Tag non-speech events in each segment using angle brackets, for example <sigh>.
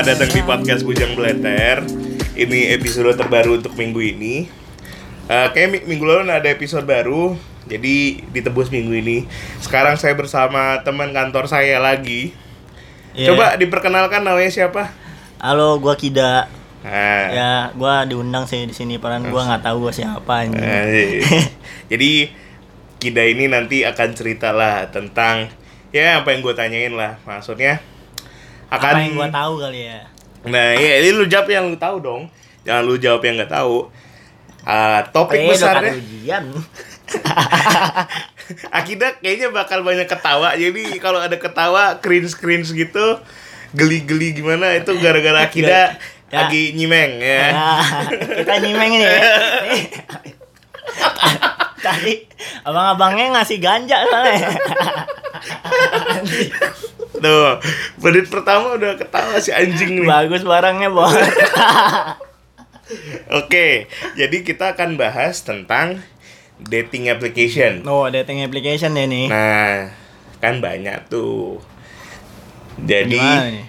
Selamat datang di podcast Bujang Beleter. Ini episode terbaru untuk minggu ini. Eh, kayak mi- minggu lalu ada episode baru, jadi ditebus minggu ini. Sekarang saya bersama teman kantor saya lagi. Iya. Coba diperkenalkan namanya siapa? Halo, gua Kida. Nah, Ya, gua diundang sih di sini, padahal gua nggak tahu gua siapa anjing. eh, <laughs> jadi Kida ini nanti akan cerita lah tentang ya apa yang gue tanyain lah. Maksudnya akan Apa yang gua tahu kali ya? Nah, iya, ini lu jawab yang lu tahu dong. Jangan lu jawab yang nggak tahu. Ah, topik Eh, udah besarnya. <laughs> Akidah kayaknya bakal banyak ketawa. Jadi kalau ada ketawa cringe-cringe gitu, geli-geli gimana itu gara-gara Akidah Ya. lagi nyimeng ya. Nah, kita nyimeng ini ya. <laughs> Tadi abang-abangnya ngasih ganja soalnya. <laughs> Tuh, menit pertama udah ketawa si anjing nih. Bagus barangnya, Bos. <laughs> Oke, jadi kita akan bahas tentang dating application. Oh, dating application ya nih. Nah, kan banyak tuh. Jadi nih?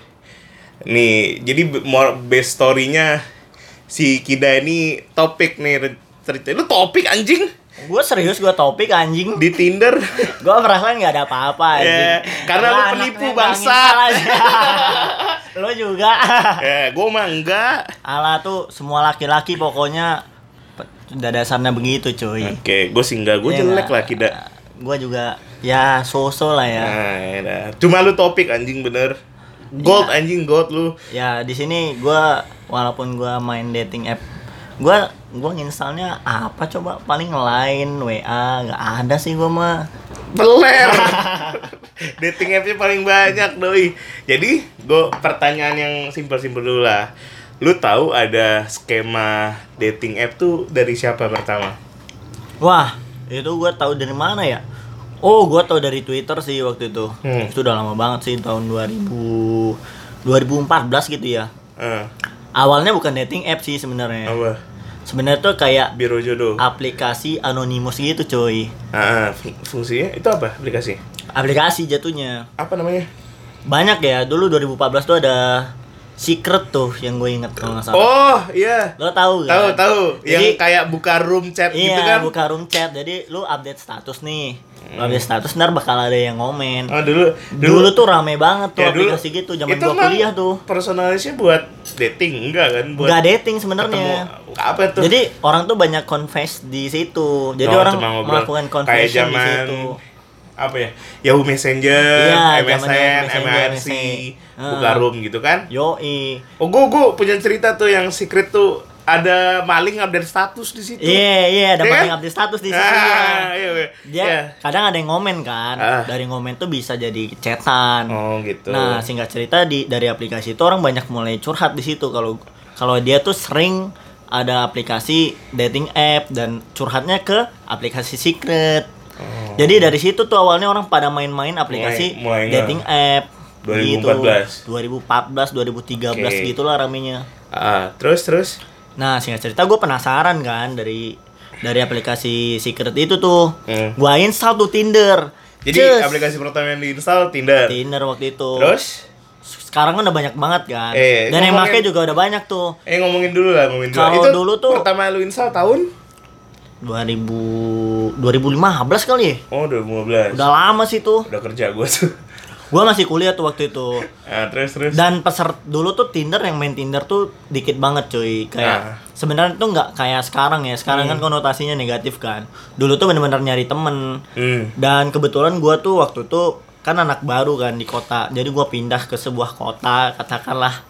Nih, jadi more base story-nya si Kida ini topik nih cerita. Lu topik anjing Gua serius gua topik anjing. di Tinder. <laughs> Gua perasaan nggak ada apa-apa anjing. Ya, karena lu Lah, penipu, bangsat. <laughs> lu juga. <laughs> ya, gua mah enggak. Ala tuh semua laki-laki pokoknya udah dasarnya begitu cuy. Oke, gue sih enggak, gue Iya jelek lah Kida. Gua juga ya so-so lah ya. Nah, ya. Cuma lu topik anjing bener. Gold Ya. anjing gold lu. Ya di sini gua walaupun gua main dating app gua gua nginstalnya apa coba paling lain WA nggak ada sih gua mah. Beler. <laughs> Dating app-nya paling banyak doi. Jadi, gue pertanyaan yang simpel-simpel dulu lah. Lu tahu ada skema dating app tuh dari siapa pertama? Wah, itu gua tahu dari mana ya? Oh, gua tahu dari Twitter sih waktu itu. Hmm. Itu udah lama banget sih tahun 2000 2014 gitu ya. Eh, Awalnya bukan dating app sih sebenarnya. Sebenarnya tuh kayak Biro jodoh. aplikasi anonimus gitu, coy. Ah, ah, fung- fungsinya itu apa aplikasi? Aplikasi jatuhnya. Apa namanya? Banyak ya. Dulu 2014 tuh ada Secret tuh yang gue inget kalau nggak salah. Oh, iya. Lo tahu kan? Tahu, tahu. Yang kayak buka room chat Iya, gitu kan? buka room chat. Jadi lu update status nih. Lu update status ntar bakal ada yang ngomen. Oh, dulu Dulu, tuh rame banget tuh Ya, dulu- aplikasi gitu zaman gua kuliah tuh. Personalisnya buat dating enggak kan? Buat Nggak dating sebenarnya. apa tuh? Jadi orang tuh banyak confess di situ. Jadi Oh, orang melakukan confession di situ. apa ya Yahoo Messenger, Iya, MSN, MRC, MSN. buka Ah. room gitu kan? Yoi. Oh, gue gue punya cerita tuh yang secret tuh ada maling update status di situ. Iya, iya ada Iya banyak kan? update status di situ. Ah, ya. iya, iya. Dia Iya. kadang ada yang ngomen kan. Ah. Dari ngomen tuh bisa jadi chatan. Oh gitu. Nah, singkat cerita di dari aplikasi itu orang banyak mulai curhat di situ kalau kalau dia tuh sering ada aplikasi dating app dan curhatnya ke aplikasi secret. Oh. Jadi dari situ tuh awalnya orang pada main-main aplikasi Mulai- mulai dating app 2014. gitu. 2014, 2013 Oke. gitulah ramenya. Ah, terus terus. Nah, singkat cerita gue penasaran kan dari dari aplikasi secret itu tuh. Hmm. Gua install tuh Tinder. Jadi Cus. aplikasi pertama yang diinstal Tinder. Tinder waktu itu. Terus? sekarang kan udah banyak banget kan. Eh, Dan yang make juga udah banyak tuh. Eh ngomongin dulu lah, ngomongin dulu. Kalau Itu dulu tuh- pertama lu install tahun? 2000 2015 kali ya? Oh, 2015. Udah lama sih tuh. Udah kerja gue tuh. Gua masih kuliah tuh waktu itu. Ah, terus terus. Dan peser dulu tuh Tinder yang main Tinder tuh dikit banget cuy. Kayak Ah. sebenarnya tuh nggak kayak sekarang ya. Sekarang kan konotasinya negatif kan. Dulu tuh bener-bener nyari temen. Hmm. Dan kebetulan gua tuh waktu itu kan anak baru kan di kota. Jadi gua pindah ke sebuah kota, katakanlah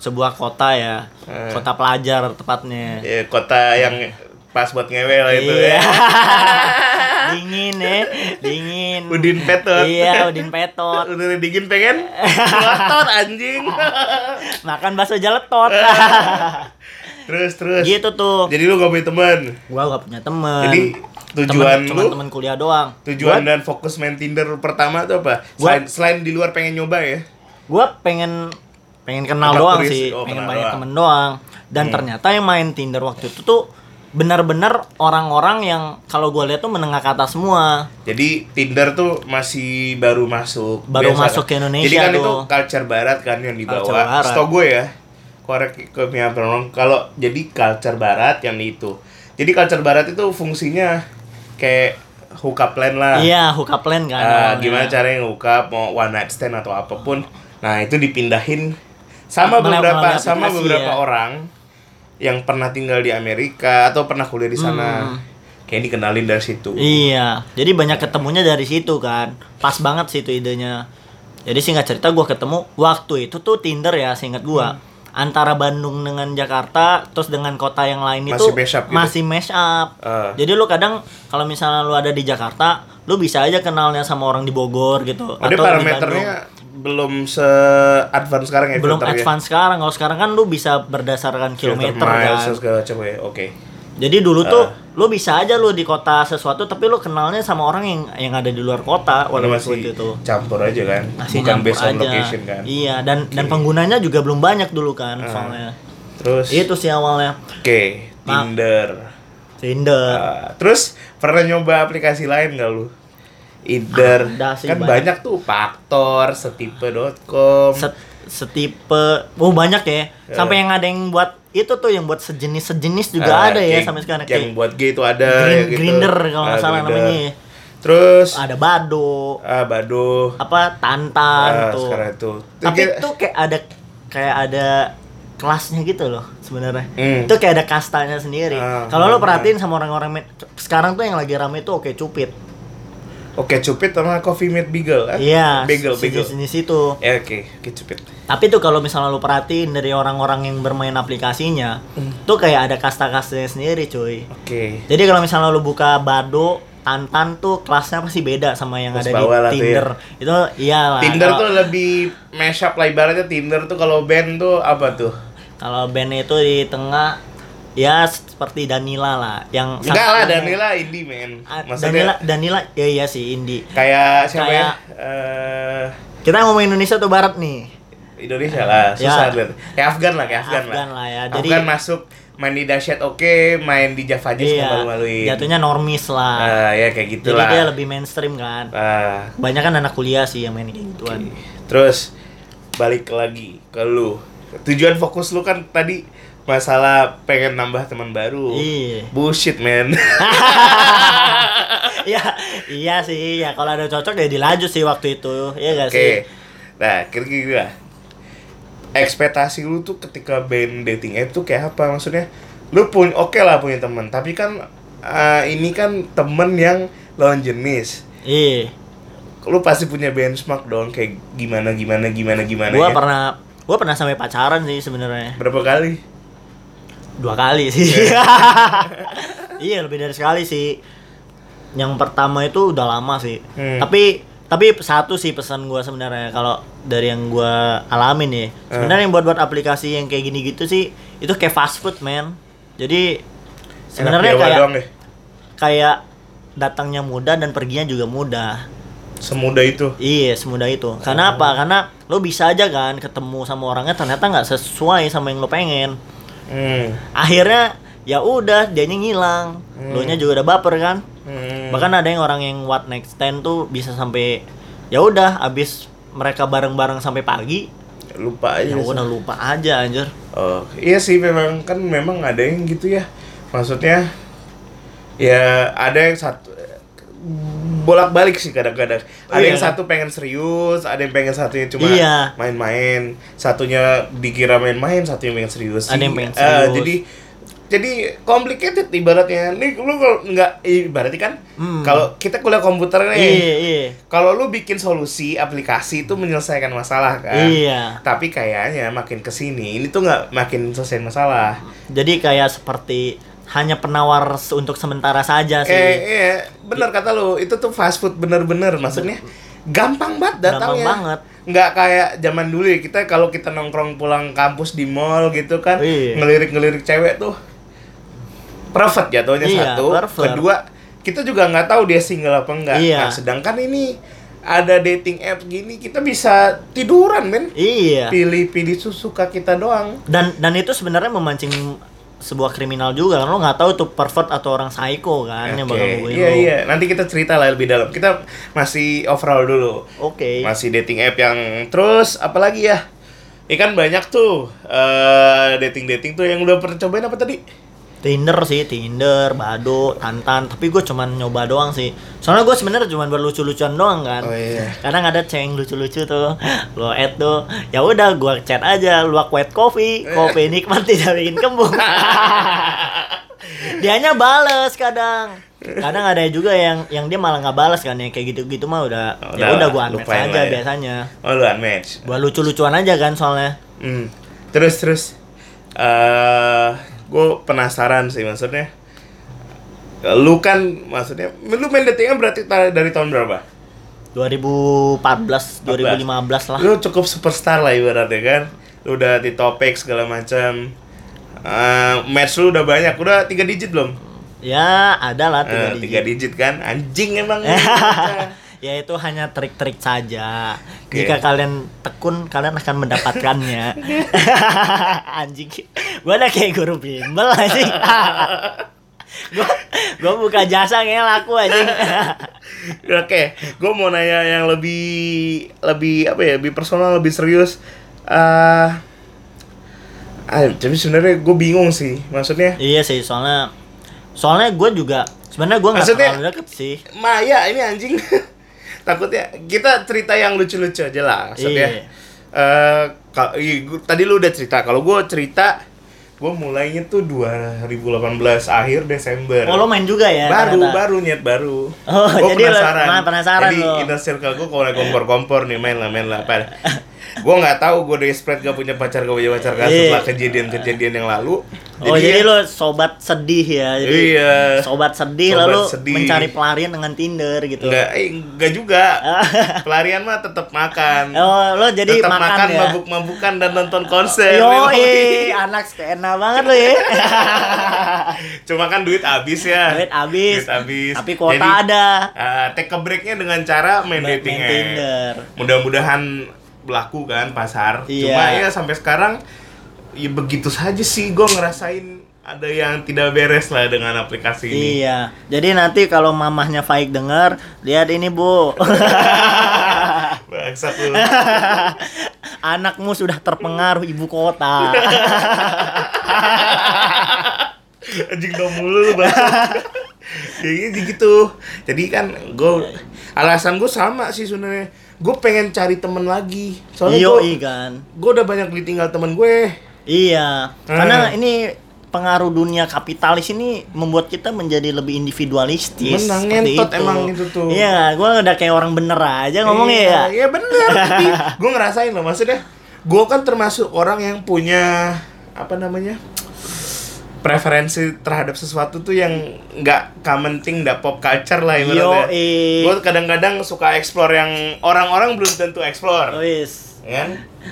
sebuah kota ya. Eh. Kota pelajar tepatnya. Ya, kota yang pas buat ngewe lah itu iya. ya. <laughs> dingin ya, dingin. Udin Petot. Iya, Udin Petot. <laughs> Udah dingin pengen ngotot anjing. <laughs> Makan bakso jaletot. terus terus. gitu tuh. Jadi lu gak punya teman. Gua gak punya temen. Jadi tujuan Temen- lu temen kuliah doang. tujuan Gua, dan fokus main Tinder pertama tuh apa? Gua- Selain, selain di luar pengen nyoba ya. gua pengen pengen kenal doang turis. sih, Oh, pengen kenal banyak doang. temen doang. Dan Hmm. ternyata yang main Tinder waktu itu tuh benar-benar orang-orang yang kalau gue lihat tuh menengah ke atas semua. Jadi Tinder tuh masih baru masuk. Baru biasa masuk kan? ke Indonesia Jadi kan tuh. itu culture barat kan yang dibawa. Setahu gue ya. Korek ke. Kalau jadi culture barat yang itu. Jadi culture barat itu fungsinya kayak hookup plan lah. Iya, hookup plan kan. Awalnya. gimana caranya hookup mau one night stand atau apa pun. Nah, itu dipindahin sama beberapa sama beberapa ya. orang yang pernah tinggal di Amerika atau pernah kuliah di sana. Hmm. Kayak dikenalin dari situ. Iya, jadi banyak ketemunya dari situ kan. Pas banget sih itu idenya. Jadi singkat cerita gua ketemu waktu itu tuh Tinder ya, seingat gua. Hmm. Antara Bandung dengan Jakarta, terus dengan kota yang lain Masih itu mash up gitu? masih mash up. Ah. Jadi lu kadang kalau misalnya lu ada di Jakarta, lu bisa aja kenalnya sama orang di Bogor gitu. Oh, atau parameternya belum se advance sekarang ya belum advance sekarang. Kalau sekarang kan lu bisa berdasarkan Filter kilometer miles, kan. segala macam ya. Oke. Jadi dulu tuh Ah. Lu bisa aja lu di kota sesuatu tapi lu kenalnya sama orang yang yang ada di luar kota Walau walaupun masih itu. campur aja kan. Masih Bukan based on aja. location kan. Iya, dan dan penggunanya juga belum banyak dulu kan Ah. soalnya. Terus Itu sih awalnya. Oke, Ma- Tinder. Tinder. Ah, terus pernah nyoba aplikasi lain gak lu? Tinder. Ada sih, kan banyak. banyak. tuh faktor, setipe.com. Set, setipe oh banyak ya. Ya. Sampai yang ada yang buat itu tuh yang buat sejenis-sejenis juga Ah, ada ya kayak- sampai sekarang Yang kayak buat gay itu ada Green- ya gitu. Grinder kalau nggak Ah, salah Grindr. namanya. Terus ada Bado, ah Bado. apa Tantan Ah, tuh. sekarang itu. Tapi Kayak- tuh kayak ada kayak ada kelasnya gitu loh sebenarnya. Hmm. Itu kayak ada kastanya sendiri. Ah, Kalau lo perhatiin sama orang-orang sekarang tuh yang lagi rame tuh oke cupid. Oke, cupid sama coffee mate beagle. ah? Iya, Bagel, bagel. sejenis itu. Ya oke, oke cupid. Tapi tuh kalau misalnya lo perhatiin dari orang-orang yang bermain aplikasinya, Hmm. tuh kayak ada kasta-kastanya sendiri, cuy. Oke. Jadi kalau misalnya lo buka Bado, Tantan tuh kelasnya pasti beda sama yang Kelas ada di ya. Tinder. Itu iyalah. Tinder kalau- tuh lebih mashup lah ibaratnya Tinder tuh kalau band tuh apa tuh? Kalau band itu di tengah ya seperti Danila lah yang Enggak lah satunya- Danila indie man. Ah, Danila Danila ya iya sih indie. kayak siapa ya? Kayak- Eh, Kita ngomong Indonesia atau Barat nih. Indonesia lah, Ya. susah lihat. Kayak Afgan lah, kayak Afgan, Afgan lah ya. Jadi- Afgan masuk main di dahsyat oke, main di Java Jazz Iya. malu-maluin. Jatuhnya normis lah. Ah, ya kayak Jadi gitulah. dia lebih mainstream kan. Ah, Banyak kan anak kuliah sih yang main kayak gituan. terus balik lagi ke lu. Tujuan fokus lu kan tadi masalah pengen nambah teman baru. Iya. Bullshit, man. <laughs> Iya, iya sih. Ya kalau ada cocok ya dilanjut sih waktu itu. Iya gak Oke. sih? Nah, kira-kira ekspektasi lu tuh ketika band dating app tuh kayak apa maksudnya? Lu pun oke lah punya teman, tapi kan eh, ini kan temen yang lawan jenis. Iya. Lu pasti punya benchmark dong kayak gimana gimana gimana gimana Gua ya. pernah gua pernah sampai pacaran sih sebenarnya. Berapa kali? Dua kali sih <laughs> iya lebih dari sekali sih yang pertama itu udah lama sih Hmm. tapi tapi satu sih pesan gua sebenarnya kalau dari yang gua alamin ya Hmm. sebenarnya yang buat buat aplikasi yang kayak gini gitu sih itu kayak fast food man jadi sebenarnya kayak deh. kayak datangnya mudah dan perginya juga mudah Semudah itu. Iya, semudah itu. Karena apa? Karena lo bisa aja kan ketemu sama orangnya ternyata nggak sesuai sama yang lo pengen. Hmm. akhirnya ya udah dianya ngilang Hmm. lo nya juga udah baper kan Hmm. bahkan ada yang orang yang what next stand tuh bisa sampai ya udah abis mereka bareng-bareng sampai pagi lupa aja. ya udah lupa aja anjir Oh, iya sih memang kan memang ada yang gitu ya. Maksudnya ya ada yang satu bolak-balik sih kadang-kadang. Ada Iya. yang satu pengen serius, ada yang pengen satunya cuma Iya. main-main. Satunya dikira main-main, satu yang pengen serius. Ada yang pengen Eh, serius. jadi jadi complicated ibaratnya. Nih lu kalau nggak ibaratnya kan Hmm. kalau kita kuliah komputer nih. iya iya Kalau lu bikin solusi aplikasi itu menyelesaikan masalah kan. iya Tapi kayaknya makin ke sini ini tuh nggak makin selesai masalah. jadi kayak seperti hanya penawar untuk sementara saja sih Eh iya, bener kata lu itu tuh fast food bener-bener maksudnya gampang banget gampang datangnya. banget Nggak kayak zaman dulu ya kita kalau kita nongkrong pulang kampus di mall gitu kan Iya. ngelirik-ngelirik cewek tuh perfect jatuhnya Iya, satu. perfect. Kedua kita juga nggak tahu dia single apa enggak. Iya. Nah, sedangkan ini ada dating app gini kita bisa tiduran men iya pilih-pilih suka kita doang dan dan itu sebenarnya memancing sebuah kriminal juga kan lo nggak tahu tuh pervert atau orang psycho kan yang Oke, bakal ngubungin Iya iya, nanti kita cerita lah lebih dalam. Kita masih overall dulu. Oke. Masih dating app yang terus apalagi ya? Ikan banyak tuh eh dating dating tuh yang udah pernah cobain apa tadi? Tinder sih, Tinder, Bado, Tantan. Tapi gue cuman nyoba doang sih. Soalnya gue sebenarnya cuman berlucu-lucuan doang kan. Oh iya. Kadang ada ceng lucu-lucu tuh. Lo add tuh. Ya udah gue chat aja, luak white coffee, kopi nikmat tidak bikin kembung. <laughs> Dianya bales kadang. Kadang ada juga yang yang dia malah nggak balas kan yang kayak gitu-gitu mah udah Oh, ya udah gua unmatch aja ya. biasanya. Oh lu unmatch. Gua lucu-lucuan aja kan soalnya. Hmm. Terus terus eh gue penasaran sih maksudnya. Lu kan maksudnya lu main datingan berarti dari tahun berapa? 2014, 2015 lah. Lu cukup superstar lah ibaratnya kan. Lu udah di topik segala macam. Eh, match lu udah banyak, udah tiga digit belum? Ya, ada lah tiga Eh, digit. tiga digit kan, anjing emang. <laughs> ya itu hanya trik-trik saja. Oke. Jika kalian tekun, kalian akan mendapatkannya. <laughs> Anjing. Gua ada kayak guru bimbel anjing. <laughs> gua buka jasa kayak laku anjing. <laughs> Oke, gue mau nanya yang lebih lebih apa ya, lebih personal, lebih serius. eh ah, tapi sebenarnya gue bingung sih, maksudnya iya sih, soalnya soalnya gue juga sebenarnya gua nggak terlalu deket sih. Maya ini anjing. Takutnya kita cerita yang lucu-lucu aja lah, maksudnya. Iya. Eh, kal- iya, gua- tadi lu udah cerita, kalau gue cerita, gue mulainya tuh 2018 akhir Desember. Oh, lo main juga ya? baru ternyata? baru nyet baru Oh, Gua jadi lo- penasaran ma- penasaran jadi lo. inner circle gue kalau kompor kompor nih main lah main lah <laughs> gue nggak tahu gue desperate gak punya pacar gak punya pacar kan Iya. setelah kejadian-kejadian yang lalu Oh, jadi, ya, lo sobat sedih ya. Jadi iya sobat sedih Sobat lalu sedih. mencari pelarian dengan Tinder gitu. nggak eh, nggak juga <laughs> pelarian mah tetap makan Oh, lo jadi tetap makan, makan ya. mabuk-mabukan dan nonton konser Yo, Yoi. anak skena banget lo ya. <laughs> cuma kan duit habis ya Duit habis. duit habis Tapi kuota Jadi, ada. eh, take a breaknya dengan cara main dating. Tinder. mudah-mudahan berlaku kan pasar Iya. cuma ya sampai sekarang ya begitu saja sih gue ngerasain ada yang tidak beres lah dengan aplikasi ini Iya. Jadi nanti kalau mamahnya Faik denger, lihat ini, Bu. <laughs> bangsat lu <laughs> Anakmu sudah terpengaruh ibu kota. <laughs> anjing dong mulu lu kayak gitu jadi kan gue alasan gue sama sih sebenarnya gue pengen cari temen lagi soalnya Iyo, gue kan. gue udah banyak ditinggal temen gue Iya. Hmm. Karena ini pengaruh dunia kapitalis ini membuat kita menjadi lebih individualistis. Menang, ngentot emang itu tuh. Iya, gua udah kayak orang bener aja ngomongnya ya. Iya bener <laughs> gue ngerasain loh maksudnya gue kan termasuk orang yang punya apa namanya preferensi terhadap sesuatu tuh yang nggak common thing, nggak pop culture lah ibaratnya. Gue kadang-kadang suka explore yang orang-orang belum tentu explore, Wis. ya kan?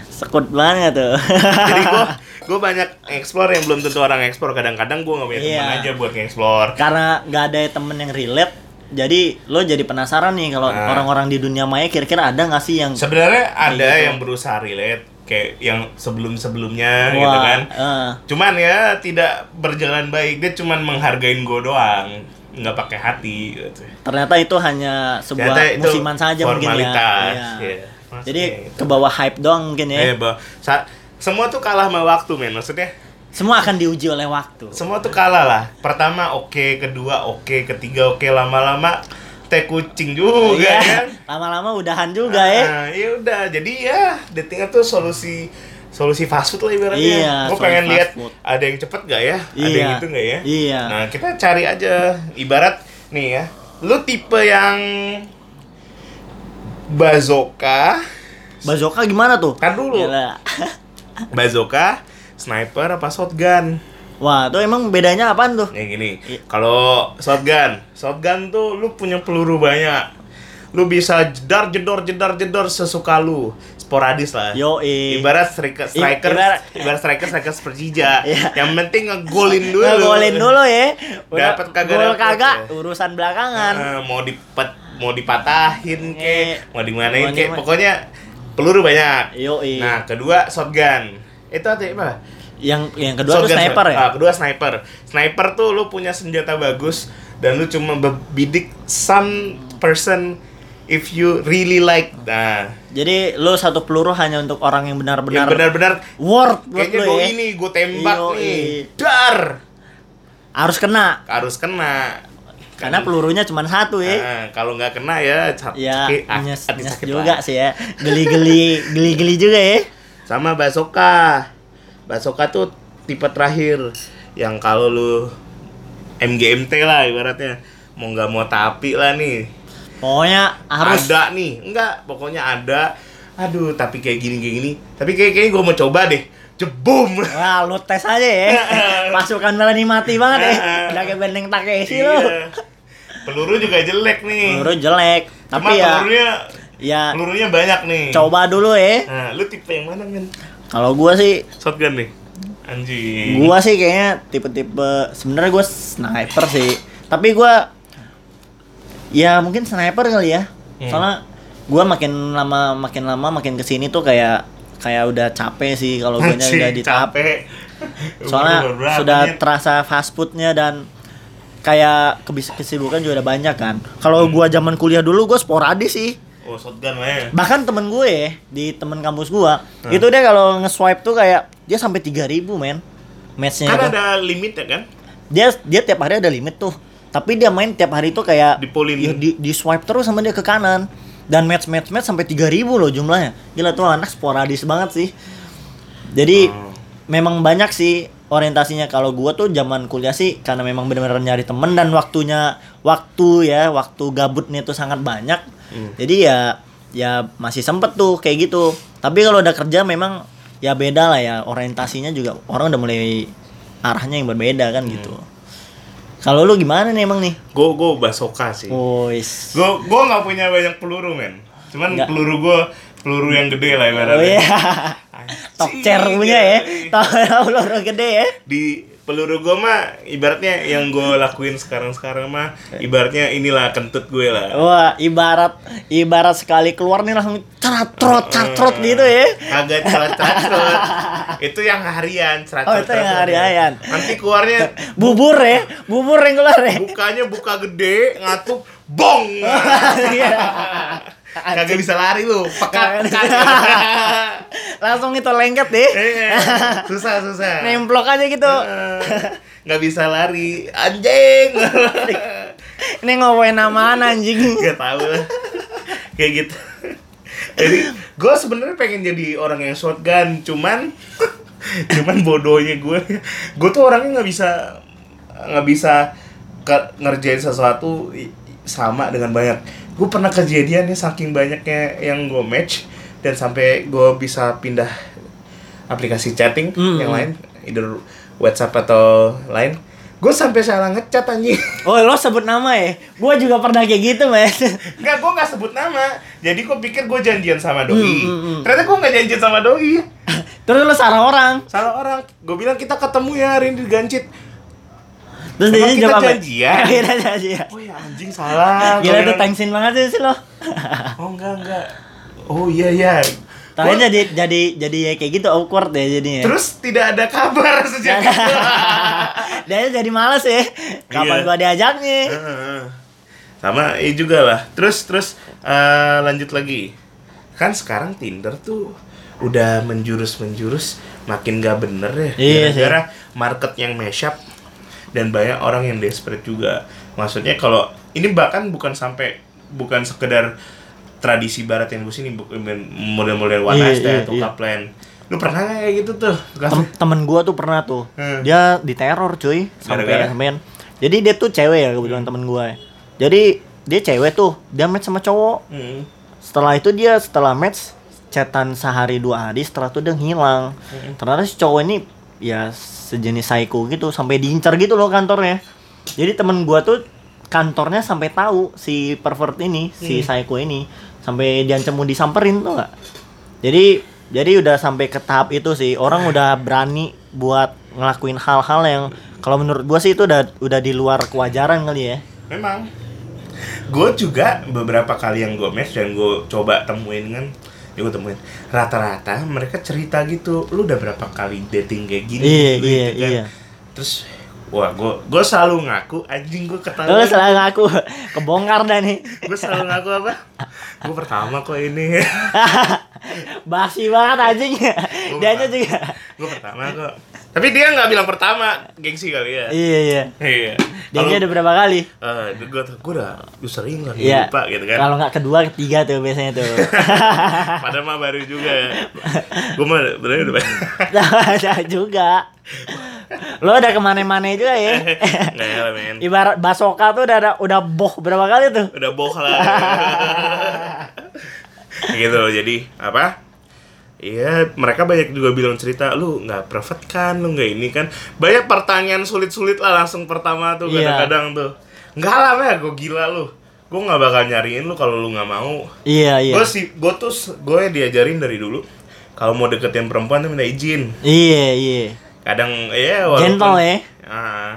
Sekut banget tuh. Jadi gue <laughs> gue banyak explore yang belum tentu orang explore. Kadang-kadang gue nggak punya teman Iya. aja buat explore. Karena nggak ada temen yang relate, jadi lo jadi penasaran nih kalau Nah. orang-orang di dunia maya kira-kira ada nggak sih yang Sebenarnya ada gitu. yang berusaha relate kayak yang sebelum-sebelumnya Wah, gitu kan. eh. Cuman ya tidak berjalan baik. Dia cuman menghargain gue doang, nggak pakai hati gitu. ternyata itu hanya sebuah Ternyata itu musiman saja mungkin ya. Iya. iya. Maksudnya Jadi gitu. ke bawah hype doang mungkin ya. Eh, bah, sa- semua tuh kalah sama waktu, men. Maksudnya Semua akan diuji oleh waktu. semua tuh kalah lah. Pertama oke, kedua oke, ketiga oke, lama-lama teh kucing juga Iya. kan. Lama-lama udahan juga ya. Nah, ya udah. Jadi ya dating tuh solusi solusi fast food lah ibaratnya. Iya, Gue pengen lihat food. ada yang cepet gak ya? Ada Iya. yang itu gak ya? Iya. Nah, kita cari aja. Ibarat nih ya. Lu tipe yang bazooka, Bazooka gimana tuh? Kan dulu. Gila. bazooka, sniper apa shotgun? Wah, tuh emang bedanya apaan tuh? Yang gini. Kalau shotgun, shotgun tuh lu punya peluru banyak. Lu bisa jedar jedor jedar jedor sesuka lu. Sporadis lah. Yo, Ibarat striker striker ibarat- ibarat striker striker Persija. <laughs> Iya. Yang penting ngegolin dulu. Ngegolin dulu ya. Dapet kagak gol kagak ya. urusan belakangan. Eh, mau dipet mau dipatahin Iya. kek, mau dimanain dimana- pokoknya peluru banyak. Yo, Nah, kedua shotgun. Itu apa? Yang yang kedua Shotgun, sniper ya? Ah, kedua sniper. Sniper tuh lu punya senjata bagus dan lu cuma bidik some person if you really like. Nah, Jadi lu satu peluru hanya untuk orang yang benar-benar yang benar-benar worth buat kayaknya gue ya. ini gue tembak Yoi. nih. Dar. Harus kena. Harus kena. Karena pelurunya cuma satu ya. Ah, kalau nggak kena ya Ya, sakit, ah, nyes, hati nyes sakit juga lah. sih ya. Geli-geli, geli-geli juga ya. Sama Basoka. Basoka tuh tipe terakhir yang kalau lu MGMT lah ibaratnya. Mau nggak mau tapi lah nih. Pokoknya harus ada nih. Enggak pokoknya ada. Aduh tapi kayak gini kayak gini. Tapi kayak kayaknya gue mau coba deh. Jebum. Wah, lu tes aja ya. <laughs> Pasukan berani mati banget ya. <laughs> Udah kayak benteng Takeshi lu. Iya. peluru juga jelek nih. Peluru jelek, Cuma tapi ya pelurunya ya pelurunya banyak nih. coba dulu ya. nah lu tipe yang mana men Kalau gua sih shotgun nih anjing gua sih kayaknya tipe-tipe sebenarnya gua sniper sih. Tapi gua ya mungkin sniper kali ya. Hmm. Soalnya gua makin lama makin lama makin ke sini tuh kayak kayak udah capek sih kalau gue udah di tahap capek soalnya sudah terasa fast foodnya dan kayak kesibukan juga udah banyak kan kalau Hmm. gua zaman kuliah dulu gua sporadis sih oh shotgun lah ya bahkan temen gue ya, di temen kampus gua Hmm. itu dia kalau nge-swipe tuh kayak dia sampai 3000 men. Matchnya kan itu. ada limitnya kan? Dia dia tiap hari ada limit tuh. Tapi dia main tiap hari tuh kayak Dipolin. ya, di, di swipe terus sama dia ke kanan. Dan match match match sampai 3000 loh jumlahnya. Gila tuh anak sporadis banget sih. Jadi Oh. memang banyak sih orientasinya. Kalau gua tuh zaman kuliah sih karena memang benar-benar nyari temen dan waktunya waktu ya waktu gabutnya tuh sangat banyak Hmm. jadi ya ya masih sempet tuh kayak gitu tapi kalau udah kerja memang ya beda lah ya orientasinya juga orang udah mulai arahnya yang berbeda kan gitu kalau lu gimana nih emang nih gue gue basoka sih Boys. gue gue nggak punya banyak peluru men cuman Nggak. peluru gue peluru yang gede lah Oh ibaratnya iya. <laughs> Anjing, Top chair punya ya. iya. Top peluru gede ya. di peluru gue mah ibaratnya yang gue lakuin sekarang sekarang mah ibaratnya inilah kentut gue lah Wah, ibarat ibarat sekali keluar nih langsung ceratrot ceratrot gitu ya. agak cerat cerat <laughs> itu yang harian cerat Oh, itu yang harian. nanti keluarnya Bubur ya, bubur yang keluar ya. bukanya buka gede ngatup bong <laughs> Iya. Kagak bisa lari lu pekat <laughs> Langsung itu lengket deh. Iya, <laughs> susah susah. Nemplok aja gitu. Nggak bisa lari. <laughs> Anjing. Ini ngomongin namaan anjing. nggak tahu lah. Kayak gitu. Jadi gue sebenarnya pengen jadi orang yang shotgun cuman cuman bodohnya gue gue tuh orangnya nggak bisa nggak bisa ngerjain sesuatu sama dengan banyak gue pernah kejadian nih saking banyaknya yang gue match dan sampai gue bisa pindah aplikasi chatting Hmm. yang lain either WhatsApp atau lain gue sampai salah ngechat anjing <laughs> Oh, lo sebut nama ya? Gua juga pernah kayak gitu, men. <laughs> Enggak, gue nggak sebut nama. Jadi gue pikir gue janjian sama doi. Hmm, hmm, hmm. Ternyata gue nggak janjian sama doi. <laughs> Terus lo salah orang. Salah orang. Gue bilang kita ketemu ya hari ini di Gancit. Terus dia jawab apa? janjian? <laughs> Kita janjian. Oh ya anjing salah. Gila tuh bilang, tensin banget sih lo. <laughs> Oh enggak enggak. Oh iya iya. Tapi jadi jadi jadi ya kayak gitu awkward ya jadinya. Terus tidak ada kabar <laughs> sejak itu. dia jadi males ya. Kapan Iya. gua diajaknya? Heeh. Sama ini juga lah. Terus terus eh, lanjut lagi. Kan sekarang Tinder tuh udah menjurus menjurus makin gak bener ya. Iya. Gara-gara market yang mashup dan banyak orang yang desperate juga. Maksudnya kalau ini bahkan bukan sampai bukan sekedar tradisi barat yang gue sini bu- model-model one Iya, night stand iya, atau iya. couple Lu pernah kayak gitu tuh? Tem- temen gua tuh pernah tuh. Hmm. Dia diteror cuy sampai sampean. Jadi dia tuh cewek ya kebetulan temen gua. Jadi dia cewek tuh, dia match sama cowok. Hmm. Setelah itu dia setelah match chatan sehari dua hari setelah itu dia ngilang. Hmm. Ternyata si cowok ini ya sejenis psycho gitu sampai diincar gitu loh kantornya. Jadi temen gua tuh kantornya sampai tahu si pervert ini, si psycho ini sampai diancam mau disamperin tuh nggak? Jadi jadi udah sampai ke tahap itu sih orang udah berani buat ngelakuin hal-hal yang kalau menurut gua sih itu udah udah di luar kewajaran kali ya. Memang. Gue juga beberapa kali yang gue match dan gue coba temuin kan yang gue temuin rata-rata mereka cerita gitu lu udah berapa kali dating kayak gini Iya, Lu iya, gitu kan. iya. terus wah gue gue selalu ngaku anjing gue ketahuan selalu ngaku <laughs> kebongkar dah nih. gue selalu ngaku apa gue pertama kok ini <laughs> Basi banget anjing. Dianya juga. gue pertama kok tapi dia nggak bilang pertama gengsi kali ya Iya, iya. iya Dianya udah berapa kali? eh gue gue udah gue sering lah Iya. lupa gitu kan Kalau nggak kedua, ketiga tuh biasanya tuh. <laughs> padahal mah baru juga ya gue mah bener udah Ada juga. Lo udah ke mana-mana juga ya. nggak ya men Ibarat basoka tuh udah ada, udah boh berapa kali tuh? udah boh lah <laughs> gitu jadi apa Iya, mereka banyak juga bilang cerita, lu nggak private kan, lu nggak ini kan. Banyak pertanyaan sulit-sulit lah langsung pertama tuh Iya. kadang-kadang tuh. Nggak lah, ya, gue gila lu. Gue nggak bakal nyariin lu kalau lu nggak mau. Iya, iya. Gue sih, gue tuh, gue diajarin dari dulu. Kalau mau deketin perempuan tuh minta izin. Iya, iya. Kadang, ya walaupun... Gentle ya. Ah,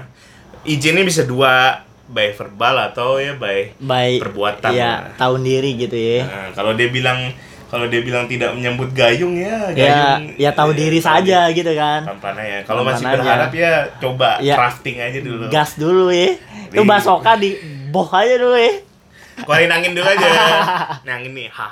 izinnya bisa dua, by verbal atau ya by Baik. perbuatan. Iya, tahun diri gitu ya. Nah, kalau dia bilang kalau dia bilang tidak menyambut gayung ya Ya, gayung ya tahu diri saja gitu kan. tampan aja kalau masih aja. berharap ya coba Ya. crafting aja dulu Gas dulu ya. Itu basoka di boh aja dulu ya. keluarin angin dulu aja <laughs> nangin nih ha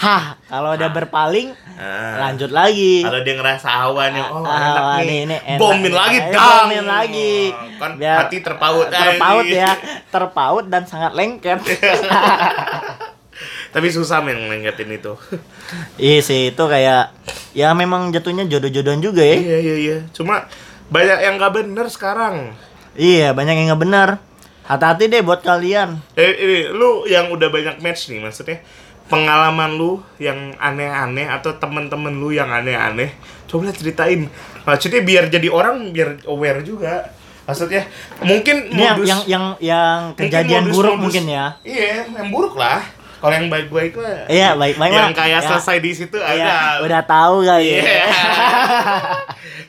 Hah, kalau udah berpaling Ah. lanjut lagi. kalau dia ngerasa awannya oh Ah, enak nih, nih, ini enak bomin nih. lagi Eh, dang bomin lagi. kan Biar- hati terpaut terpaut ya, terpaut dan sangat lengket. <laughs> tapi susah men ngelengketin itu <laughs> iya sih, itu kayak ya memang jatuhnya jodoh-jodohan juga ya. iya iya iya cuma banyak yang nggak bener sekarang Iya, banyak yang nggak benar. Hati-hati deh buat kalian. Eh, ini lu yang udah banyak match nih, maksudnya pengalaman lu yang aneh-aneh atau temen-temen lu yang aneh-aneh, coba ceritain. Maksudnya biar jadi orang biar aware juga. Maksudnya mungkin yang modus yang yang yang mungkin kejadian modus- buruk modus- mungkin ya. Iya, yang buruk lah. Kalau yang baik-baik lah. Iya, baik-baik Yang mah. kayak Ya, selesai di situ Iya, ada. udah tahu kali Iya. ya.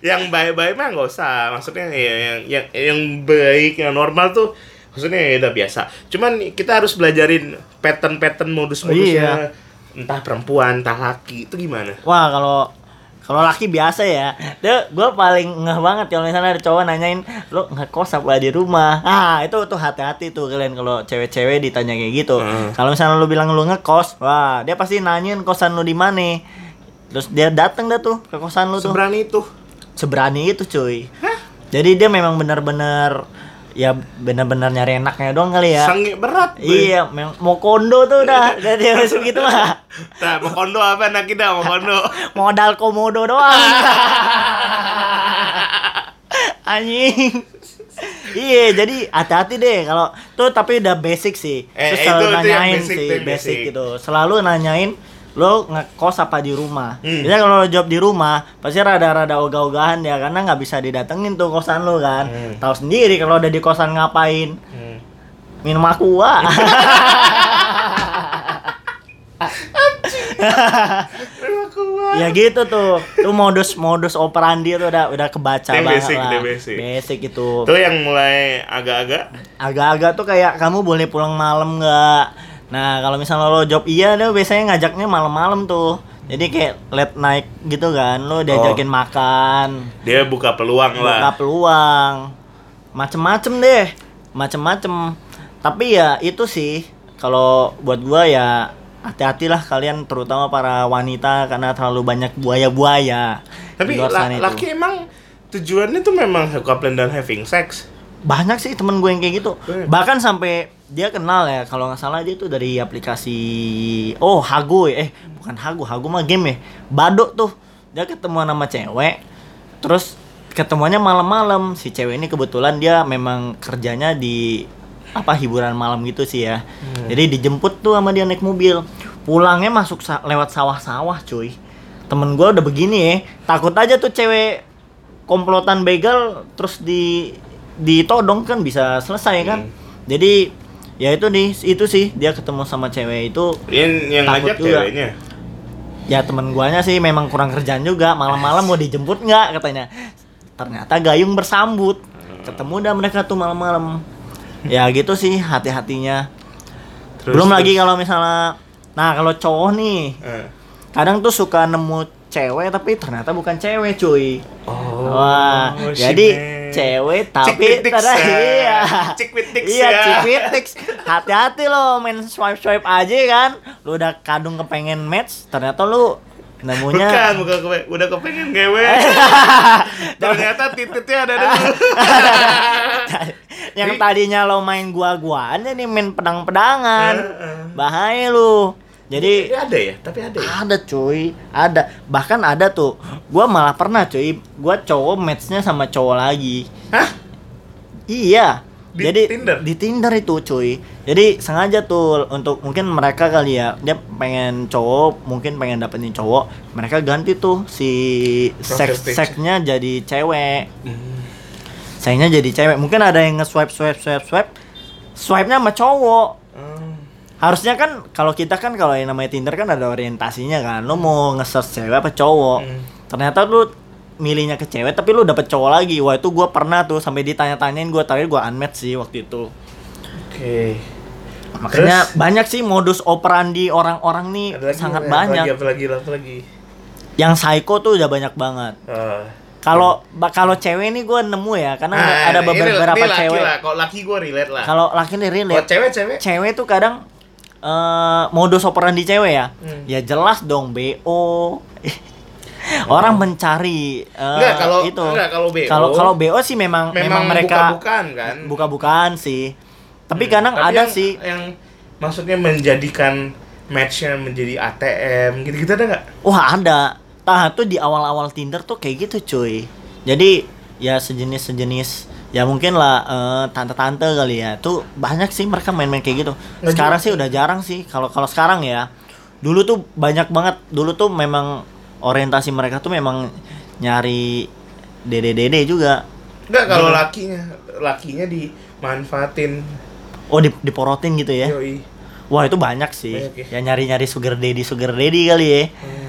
<laughs> yang baik-baik mah nggak usah. Maksudnya ya, yang yang yang baik, yang normal tuh maksudnya ya udah biasa. Cuman kita harus belajarin pattern-pattern modus-modusnya. Iya. Entah perempuan, entah laki, itu gimana? Wah, kalau kalau laki biasa ya. Dia gue paling ngeh banget kalau misalnya ada cowok nanyain, "Lu ngekos apa di rumah?" Ah, itu tuh hati-hati tuh kalian kalau cewek-cewek ditanya kayak gitu. Hmm. Kalau misalnya lu bilang lu ngekos, wah, dia pasti nanyain kosan lu di mana. Terus dia dateng dah tuh ke kosan lu tuh. Seberani itu. Seberani itu, cuy. Jadi dia memang benar-benar ya benar-benar nyari enaknya doang kali ya. Sange berat. Iya, memang mau kondo tuh udah <laughs> dari masuk gitu mah. Nah, mau kondo apa anak kita mau kondo? <laughs> Modal komodo doang. <laughs> Anjing. Iya, jadi hati-hati deh kalau tuh tapi udah basic sih. Eh, Terus selalu itu yang nanyain basic, sih, yang basic, basic. gitu. Selalu nanyain lo ngekos apa di rumah. Hmm. Biasanya kalau lo job di rumah, pasti rada-rada ogah-ogahan ya karena nggak bisa didatengin tuh kosan lo kan. Hmm. Tahu sendiri kalau udah di kosan ngapain? Hmm. Minum aqua. <laughs> ya gitu tuh. Tuh modus modus operandi tuh udah udah kebaca banget basic, lah. itu basic. Basic itu. Itu yang mulai agak-agak Agak-agak tuh kayak kamu boleh pulang malam nggak? Nah kalau misalnya lo job iya deh biasanya ngajaknya malam-malam tuh. Jadi kayak late night gitu kan, lo diajakin makan, dia buka peluang buka lah. peluang, macem-macem deh, macem-macem. Tapi ya itu sih, kalau buat gua ya hati-hatilah kalian terutama para wanita karena terlalu banyak buaya-buaya. Tapi di luar la- sana itu. laki emang tujuannya tuh memang couple dan having sex. Banyak sih temen gue yang kayak gitu. Bahkan sampai dia kenal ya kalau nggak salah dia tuh dari aplikasi oh Hago ya. eh bukan Hago Hago mah game ya. Badok tuh. Dia ketemu sama cewek terus ketemuannya malam-malam. Si cewek ini kebetulan dia memang kerjanya di apa hiburan malam gitu sih ya. Jadi dijemput tuh sama dia naik mobil. Pulangnya masuk sa- lewat sawah-sawah cuy. Temen gue udah begini ya takut aja tuh cewek komplotan begal terus di ditodong kan bisa selesai kan. Hmm. jadi ya itu nih itu sih dia ketemu sama cewek itu Yang yang Takut ngajak juga. ceweknya. ya temen guanya sih memang kurang kerjaan juga malam-malam mau dijemput nggak katanya. Ternyata gayung bersambut. Ketemu dah mereka tuh malam-malam. Ya gitu sih hati-hatinya. Terus- belum lagi terus- kalau misalnya nah kalau cowok nih Eh, kadang tuh suka nemu cewek tapi ternyata bukan cewek cuy. Oh, wah jadi man. Cewek tapi ternyata ya. iya dicks, iya ya. hati-hati lo main swipe swipe aja kan lu udah kadung kepengen match ternyata lu nemunya Bukan, bukan kepe- udah kepengen ngewe. <laughs> Ternyata titiknya ada dulu. <laughs> yang tadinya lo main gua-guaan jadi main pedang-pedangan bahaya lu jadi Ini ada ya, tapi ada ya. ada cuy. Ada. Bahkan ada tuh. Gua malah pernah cuy. Gua cowok matchnya sama cowok lagi. Hah? iya. Di jadi Tinder? di Tinder itu cuy. Jadi sengaja tuh untuk mungkin mereka kali ya dia pengen cowok mungkin pengen dapetin cowok. Mereka ganti tuh si seks seksnya jadi cewek. Hmm. sayangnya jadi cewek. Mungkin ada yang nge-swipe swipe swipe swipe. Swipe nya sama cowok. Harusnya kan kalau kita kan kalau yang namanya Tinder kan ada orientasinya kan lu mau nge-search cewek apa cowok Hmm. ternyata lu milihnya ke cewek tapi lu dapet cowok lagi wah itu gua pernah tuh sampai ditanya-tanyain gua terakhir gua unmatch sih waktu itu Oke. makanya Terus? banyak sih modus operandi orang-orang nih lagi sangat apa? banyak lagi, apa lagi, apa lagi? yang psycho tuh udah banyak banget Oh. kalau kalau cewek nih gua nemu ya karena ada- Ah, ada ini- beberapa ini laki cewek lah. Kalau laki gue relate lah. kalau laki nih Kalau relate cewek cewek cewek tuh kadang eh modus operandi cewek ya? Hmm. ya jelas dong bo <laughs> orang mencari eh, Enggak, kalau- itu. enggak, kalau BO, kalau kalau bo sih memang memang, memang mereka buka-bukaan kan. buka-bukaan sih. Tapi Hmm, kadang tapi ada yang- sih. yang maksudnya menjadikan matchnya menjadi ATM gitu-gitu ada nggak? wah ada. Tah tuh di awal-awal Tinder tuh kayak gitu cuy. Jadi ya sejenis sejenis ya mungkin lah eh, tante-tante kali ya. Tuh banyak sih mereka main-main kayak gitu. Sekarang sih udah jarang sih. Kalau kalau sekarang ya dulu tuh banyak banget. Dulu tuh memang orientasi mereka tuh memang nyari dede-dede juga. Enggak kalau lakinya, lakinya dimanfaatin. oh dip- diporotin gitu ya? Yoi. wah itu banyak sih. Banyak ya? ya nyari-nyari sugar daddy sugar daddy kali ya. Hmm.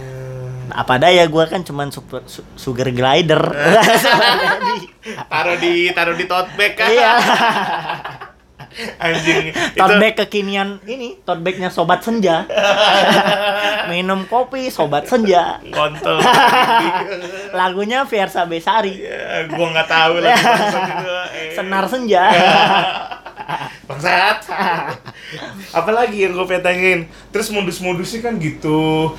Apa daya gua kan cuman super, su- sugar glider <laughs> taruh di taruh di tote bag kan. iya <laughs> Anjing. tote bag kekinian ini tote bagnya sobat senja <laughs> minum kopi sobat senja kontol. lagunya Fiersa Besari ya, gua nggak tahu itu. Eh. senar senja Bangsat. Apalagi yang gue pengen tanyain. Terus modus-modusnya kan gitu.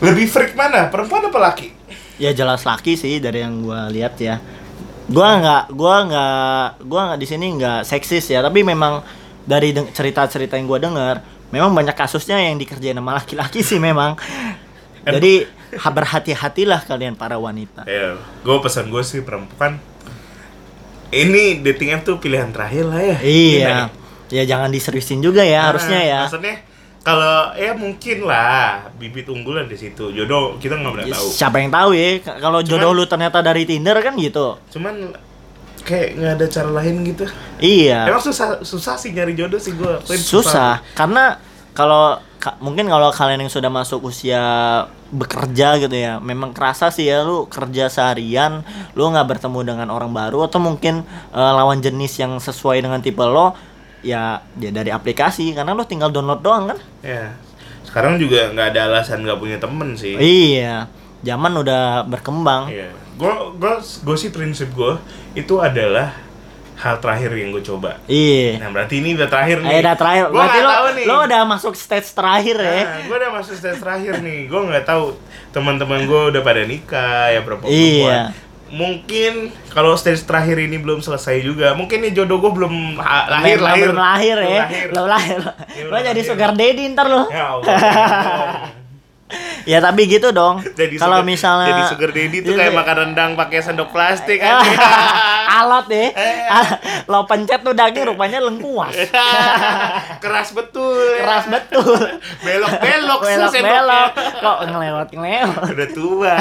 Lebih freak mana? Perempuan apa laki? ya jelas laki sih dari yang gua lihat ya gua nggak gua nggak gua nggak di sini nggak seksis ya tapi memang dari cerita-cerita yang gua dengar memang banyak kasusnya yang dikerjain sama laki-laki sih memang jadi ha- berhati-hatilah kalian para wanita Ya, gue pesan gue sih perempuan. Ini dating app tuh pilihan terakhir lah ya. iya ya jangan diseriusin juga ya harusnya Nah, ya Maksudnya kalau ya mungkin lah bibit unggulan di situ. Jodoh kita nggak pernah Ya, tahu. siapa yang tahu ya kalau jodoh lu ternyata dari Tinder kan gitu Cuman kayak nggak ada cara lain gitu. iya Emang susah susah sih nyari jodoh sih gue. susah karena kalau ka- mungkin kalau kalian yang sudah masuk usia bekerja gitu ya memang kerasa sih ya lu kerja seharian lu nggak bertemu dengan orang baru atau mungkin eh, lawan jenis yang sesuai dengan tipe lo ya dia dari aplikasi karena lo tinggal download doang kan Ya. Sekarang juga nggak ada alasan nggak punya temen sih. iya zaman udah berkembang Iya. Gue gue gue sih prinsip gue itu adalah hal terakhir yang gue coba. iya Nah berarti ini udah terakhir nih. Eh, udah terakhir. Gua Berarti nggak lo, tahu nih. lo udah masuk stage terakhir ya. Nah, gue udah masuk stage terakhir nih. Gue nggak tahu teman-teman gue udah pada nikah ya perempuan. Iya. Mungkin kalau stage terakhir ini belum selesai juga. Mungkin nih jodoh gue belum lahir Belum- lahir. Belum <laughs> lahir ya. Belum lahir. Lo jadi sugar daddy ntar lo. Ya Allah. <laughs> Ya tapi gitu dong. <laughs> Kalau misalnya jadi sugar daddy tuh Iya, kayak iya. makan rendang pakai sendok plastik aja. Alat deh. Eh. Lo pencet tuh daging rupanya lengkuas. Keras betul. ya. Keras betul. Sih Belok sendoknya. belok. Kok ngelewat ngelewat. Udah tua.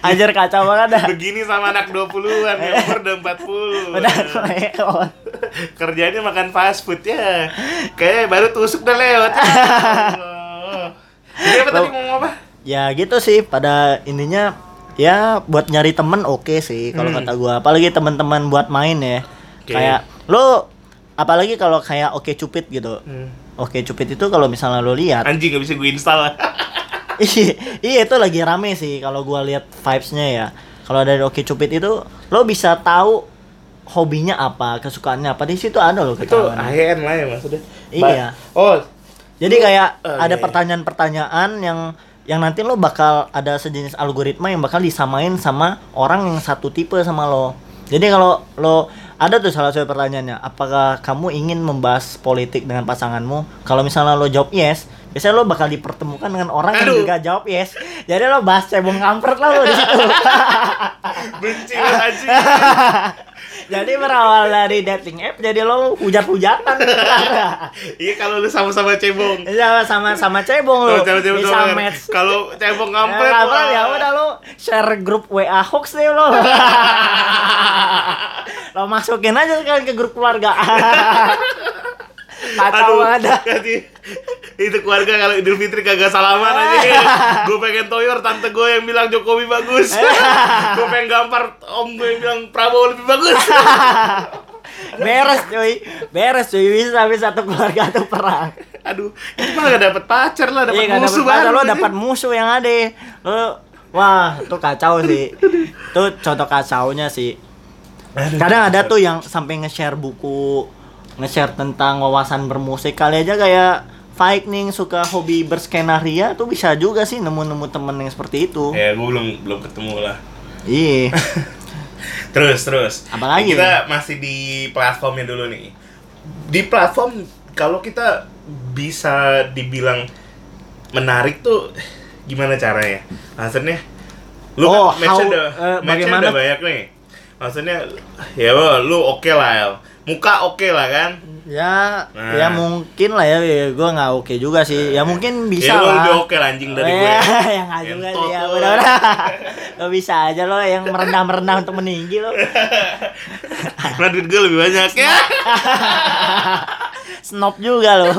Ajar kacau banget dah. Begini sama anak 20-an, yang umur udah 40. Udah lewat. Kerjanya makan fast food ya. Kayak baru tusuk udah lewat. <laughs> Ya. Jadi apa tadi ngomong apa? Ya gitu sih pada intinya ya buat nyari temen oke sih kalau Hmm. kata gua apalagi teman-teman buat main ya Oke. kayak lo apalagi kalau kayak oke cupid gitu Hmm. Oke Cupid itu kalau misalnya lo lihat Anjing gak bisa gue install. <laughs> Iya, iya itu lagi rame sih kalau gua lihat vibes-nya ya. Kalau dari Oke Cupid itu lo bisa tahu hobinya apa, kesukaannya apa. Di situ ada loh itu. AHN lah ya maksudnya. Iya. Oh, Jadi kayak Oh, ada iya, iya. pertanyaan-pertanyaan yang yang nanti lo bakal ada sejenis algoritma yang bakal disamain sama orang yang satu tipe sama lo. Jadi kalau lo ada tuh salah satu pertanyaannya, apakah kamu ingin membahas politik dengan pasanganmu? Kalau misalnya lo jawab yes, biasanya lo bakal dipertemukan dengan orang yang Aduh. juga jawab yes. Jadi lo bahas cebong kampret lah lo di situ. <laughs> benci anjing. jadi berawal dari dating app, jadi lo hujat-hujatan. <laughs> Iya kalau lu sama-sama cebong. Iya sama sama cebong lo. Bisa match Kalau cebong kampret ya udah lo share grup WA hoax deh lo. <laughs> lo masukin aja kan ke grup keluarga. Kacau dah. ganti. itu keluarga kalau Idul Fitri kagak salaman aja. gue pengen toyor tante gue yang bilang Jokowi bagus. gue pengen gampar om gue yang bilang Prabowo lebih bagus. <laughs> Beres cuy. Beres cuy. Bisa bisa satu keluarga tuh perang. Aduh, itu mah gak dapet pacar lah, dapet Iya kan musuh baru. lo dapat musuh yang ada. Lo wah, itu kacau sih. Itu contoh kacaunya sih. Aduh, Kadang ada tuh yang sampai nge-share buku, nge-share tentang wawasan bermusik. Kali aja kayak Faik nih suka hobi berskenaria tuh bisa juga sih nemu-nemu temen yang seperti itu. Ya, gue belum belum ketemu lah. Iya. <laughs> Terus, terus. Apalagi? Kita masih di platformnya dulu nih. Di platform kalau kita bisa dibilang menarik tuh gimana caranya? Maksudnya lu Oh, kan how- udah, eh, match-nya bagaimana? udah banyak nih. Maksudnya ya lu oke lah ya. Muka oke lah kan? Ya, Nah. ya mungkin lah ya, ya gue nggak oke juga sih. Ya mungkin bisa ya, lah. lebih oke lah anjing dari gue. Eh, <laughs> ya nggak juga sih ya, lu. udah-udah. Lo <laughs> bisa aja lo yang merendah-merendah untuk meninggi lo. <laughs> Nah, duit gue lebih banyak ya. Snob juga lo.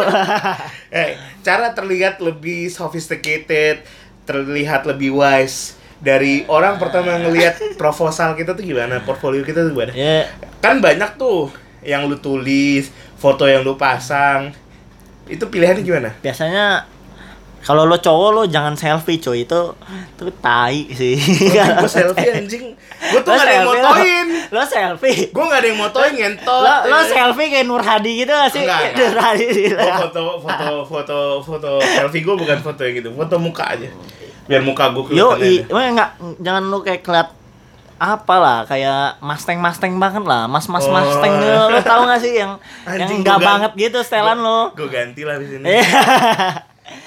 Eh, cara terlihat lebih sophisticated, terlihat lebih wise dari orang pertama ngelihat proposal kita tuh gimana, portfolio kita tuh gimana. ya, Kan banyak tuh yang lu tulis, foto yang lu pasang. Itu pilihannya gimana? biasanya kalau lo cowok lo jangan selfie coy itu itu tai sih. gue <laughs> selfie anjing. Gue tuh Lo gak ada yang motoin. Lo, lo selfie. Gue gak ada yang motoin ngentot. Lo, lo selfie kayak Nur Hadi gitu gak sih? Enggak. Nur Hadi gitu. Oh, foto foto foto foto selfie gue bukan foto yang gitu, foto muka aja. Biar muka gue Yo, kelihatan. i, aja. wah, enggak jangan lu kayak keliat apa lah kayak masteng masteng banget lah mas mas Oh. masteng lo, lo tau gak sih yang yang Anjing, enggak gua gan- banget gitu setelan lo Gue ganti lah di sini. Eh,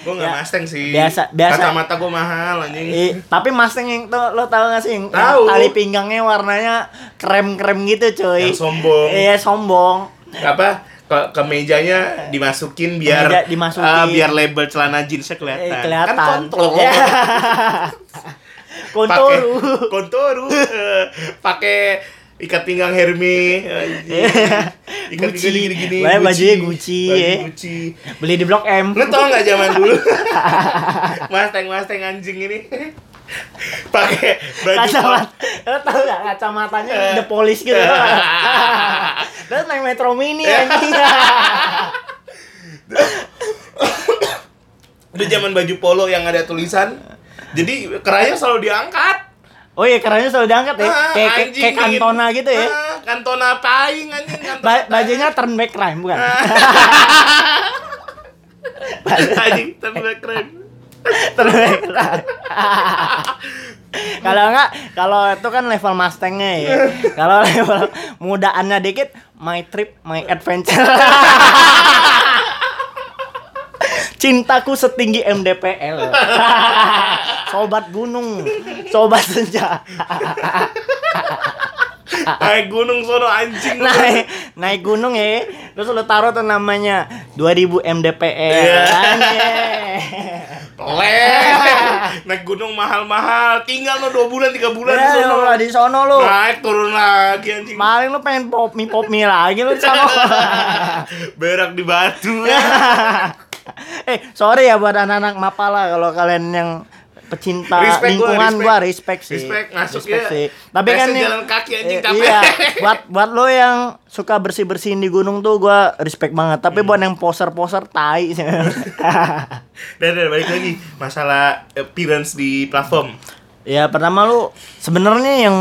Gue gak Ya, Mustang sih. biasa- biasa. Kacamata gue mahal anjing. eh, tapi masteng yang tuh lo tau gak sih yang, yang Tahu. tali pinggangnya warnanya krem krem gitu cuy Yang sombong. iya sombong Apa? Ke, ke mejanya dimasukin biar Meja dimasukin. ah, biar label celana jeansnya kelihatan. Eh, kelihatan Kan kontrol. <laughs> Kontoru kontoru. <laughs> eh, Pakai ikat pinggang Hermes. <laughs> Ikat Gucci. pinggang gini-gini. Lah, bajunya Gucci, Baju. Gucci. beli di blok M Lu tau gak zaman dulu? <laughs> Mustang Mustang anjing ini. Pakai baju kacamata lo tau gak kacamatanya the police gitu terus naik metro mini anjing Itu zaman baju polo yang ada tulisan. Jadi kerahnya selalu diangkat. oh iya kerannya selalu diangkat ya? Ah, kayak kayak, anjing, kayak kantona gitu ya? Ah, kantona paing anjing? Kantona. ba bajunya turn back crime bukan? <laughs> Anjing tapi keren. turn back crime kalau enggak kalau itu kan level mustangnya ya. Kalau level mudaannya dikit my trip my adventure <laughs> Cintaku setinggi MDPL. <laughs> sobat gunung, sobat senja. Naik gunung sono anjing. naik naik gunung ya terus lo taruh tuh namanya 2000 mdpl Iya. Leh. Naik gunung mahal-mahal. Tinggal lo 2 bulan 3 bulan di Ya, sono. lo di sono lo Naik turun lagi anjing. paling lo pengen pop mie pop mie lagi lo di sono <laughs> Berak di batu. <laughs> <laughs> eh sorry ya buat anak-anak mapala kalau kalian yang pecinta Respect gua, lingkungan respect. gua respect sih. Respect, ya. sih. Tapi kan nih- jalan kaki, anjing, eh, capek. Iya, <laughs> buat buat lo yang suka bersih-bersihin di gunung tuh gua respect banget. Tapi Hmm. buat yang poser-poser tai. <laughs> Dan, dan balik lagi masalah appearance di platform. Ya pertama lu sebenarnya yang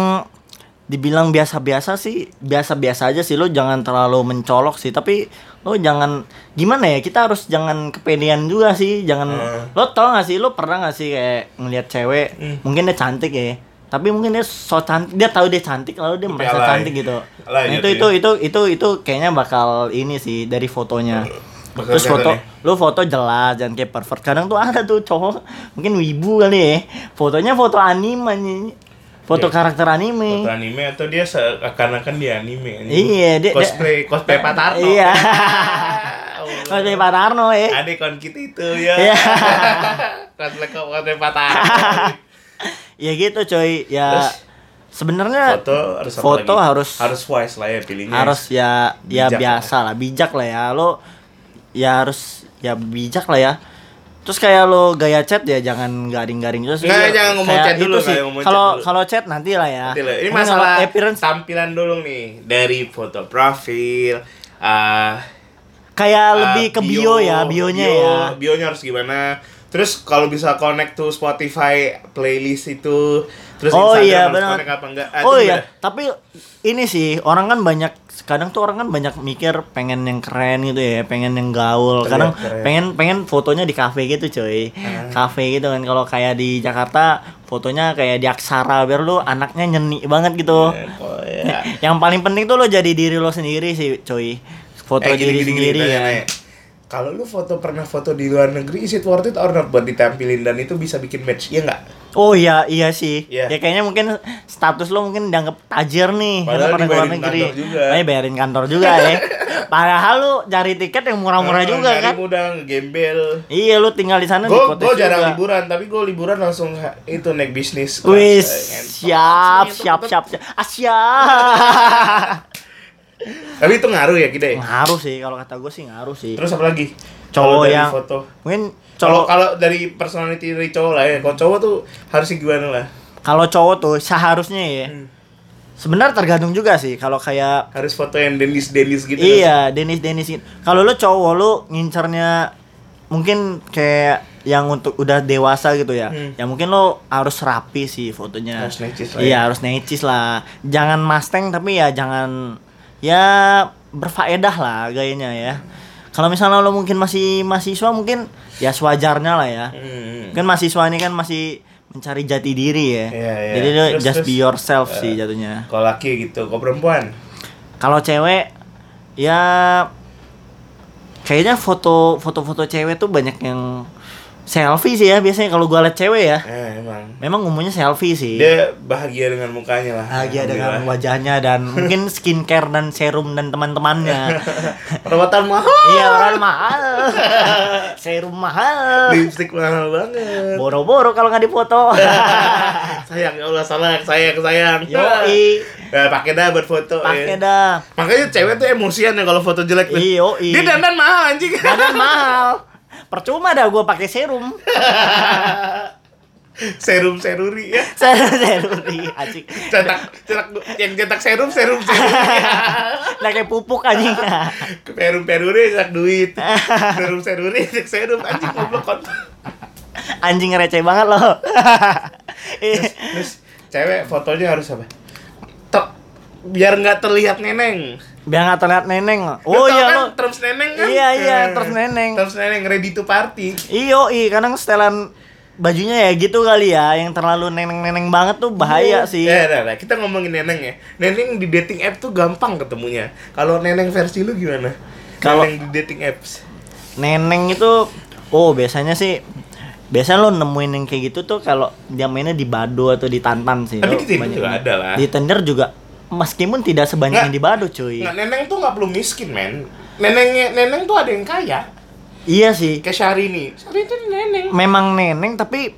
dibilang biasa-biasa sih biasa-biasa aja sih lo jangan terlalu mencolok sih tapi lo jangan gimana ya kita harus jangan kepedean juga sih jangan Hmm. lo tau gak sih lo pernah gak sih kayak ngeliat cewek Hmm. mungkin dia cantik ya tapi mungkin dia so cantik dia tahu dia cantik lalu dia Tapi merasa alay. cantik gitu Alay Nah, itu gitu itu ya. itu itu itu kayaknya bakal ini sih dari fotonya Bakal Terus foto, kelihatan lu foto jelas jangan kayak pervert. Kadang tuh ada tuh cowok mungkin wibu kali ya. Fotonya foto anime. Foto Iya. karakter anime. Foto anime atau dia seakan-akan dia anime anjing. Iya, dia- cosplay cosplay Pak Tarno. Iya. <laughs> <laughs> Cosplay Pak Tarno ya. Adik kon kita itu ya. Iya. <laughs> cosplay cosplay Pak Tarno. Ya gitu coy. Ya Terus, sebenarnya foto harus foto lagi? harus harus wise lah ya pilihnya. harus ya ya Bijak biasa lah, bijak lah ya. Lo ya harus ya bijak lah ya. Terus kayak lo gaya chat ya jangan garing-garing terus. Nggak, ya, jangan ngomong kayak chat dulu, sih. Kalau kalau chat nanti lah ya. Nanti lah. Ini Mungkin masalah appearance tampilan dulu nih dari foto profil ah kayak ah, lebih ke bio, ya, bionya bio, ya. Bionya harus gimana? Terus kalau bisa connect to Spotify playlist itu, terus Oh Instagram iya benar. connect apa enggak? Ah, Oh iya, tapi ini sih orang kan banyak kadang tuh orang kan banyak mikir pengen yang keren gitu ya, pengen yang gaul. Terlihat Kadang keren. pengen pengen fotonya di kafe gitu cuy. Ah. Kafe gitu kan kalau kayak di Jakarta fotonya kayak di Aksara biar lu anaknya nyeni banget gitu. Eh, Oh iya. <laughs> Yang paling penting tuh lo jadi diri lo sendiri sih cuy. Foto Eh, gini, diri gini, gini, sendiri tanya, ya. tanya. Kalau lu foto pernah foto di luar negeri, is it worth it or not buat ditampilin dan itu bisa bikin match, iya nggak? Oh iya iya sih. Iya. Ya kayaknya mungkin status lo mungkin dianggap tajir nih. Padahal karena pernah ke luar negeri. kantor juga. Iya, bayarin kantor juga ya. <laughs> Padahal lu cari tiket yang murah-murah Ah, juga nyari kan. mudah ngegembel. Iya lu tinggal di sana di Gue gue jarang juga. liburan, tapi gue liburan langsung itu naik bisnis. Wis, siap, siap, siap, siap. Ah, siap. <laughs> Tapi itu ngaruh ya kita ya. ngaruh sih kalau kata gue sih ngaruh sih. Terus apa lagi? Cowok yang foto. mungkin cowok kalau dari personality dari cowok lah ya. Kalau cowok tuh harusnya gimana lah? kalau cowok tuh seharusnya ya. Hmm. Sebenarnya tergantung juga sih kalau kayak Harus foto yang Dennis Dennis gitu. Iya, Denis Denis gitu. Kalau lu cowok lu ngincernya mungkin kayak yang untuk udah dewasa gitu ya. Hmm. Ya mungkin lo harus rapi sih fotonya. Harus necis lah Iya, ya. harus necis lah. Jangan mustang tapi ya jangan ya berfaedah lah gayanya ya. Kalau misalnya lo mungkin masih mahasiswa mungkin ya sewajarnya lah ya. Hmm. Kan mahasiswa ini kan masih mencari jati diri ya. Iya, iya. Jadi lo Terus, just terus, be yourself eh, sih jatuhnya. Kalau laki gitu, kalau perempuan Kalau cewek ya kayaknya foto foto-foto cewek tuh banyak yang selfie sih ya biasanya kalau gua liat cewek ya. eh emang Memang umumnya selfie sih. dia bahagia dengan mukanya lah. Bahagia dengan wajahnya dan <laughs> mungkin skincare dan serum dan teman-temannya. <laughs> Perawatan mahal, iya, orang mahal. <laughs> serum mahal. lipstick mahal banget. Boro-boro kalau nggak dipoto. sayang ya Allah salah, sayang sayang. Yoi, Nah, pakai dah buat foto. pakai ya. dah. Makanya cewek tuh emosian ya kalau foto jelek. Yoi. Dia dandan mahal anjing. Dandan mahal. Percuma dah gua pakai serum. <laughs> serum seruri ya. <laughs> Serum seruri asik. Cetak cetak yang cetak serum serum seruri. <laughs> Nah kayak pupuk anjing. Perum peruri cetak duit. Serum seruri cetak serum anjing goblok anjing receh banget loh. Terus cewek fotonya harus apa? Tok biar nggak terlihat neneng. Biar nggak terlihat neneng. Oh iya kan lo. terms neneng kan? Iya, iya, Eh, terms neneng. Terms neneng ready to party. Iyo, i kadang setelan bajunya ya gitu kali ya, yang terlalu neneng-neneng banget tuh bahaya sih. Ya, nah, nah, kita ngomongin neneng ya. Neneng di dating app tuh gampang ketemunya. Kalau neneng versi lu gimana? Kalau- di dating apps. Neneng itu oh biasanya sih biasanya lo nemuin yang kayak gitu tuh kalau dia mainnya di Bado atau di Tantan sih. Tapi di Tinder juga ada lah. Di Tinder juga meskipun tidak sebanyak Nggak. yang di Bado cuy. Nggak, neneng tuh nggak perlu miskin, men. Nenengnya neneng tuh ada yang kaya. Iya sih. Kayak Syahrini. Syahrini tuh neneng. memang neneng tapi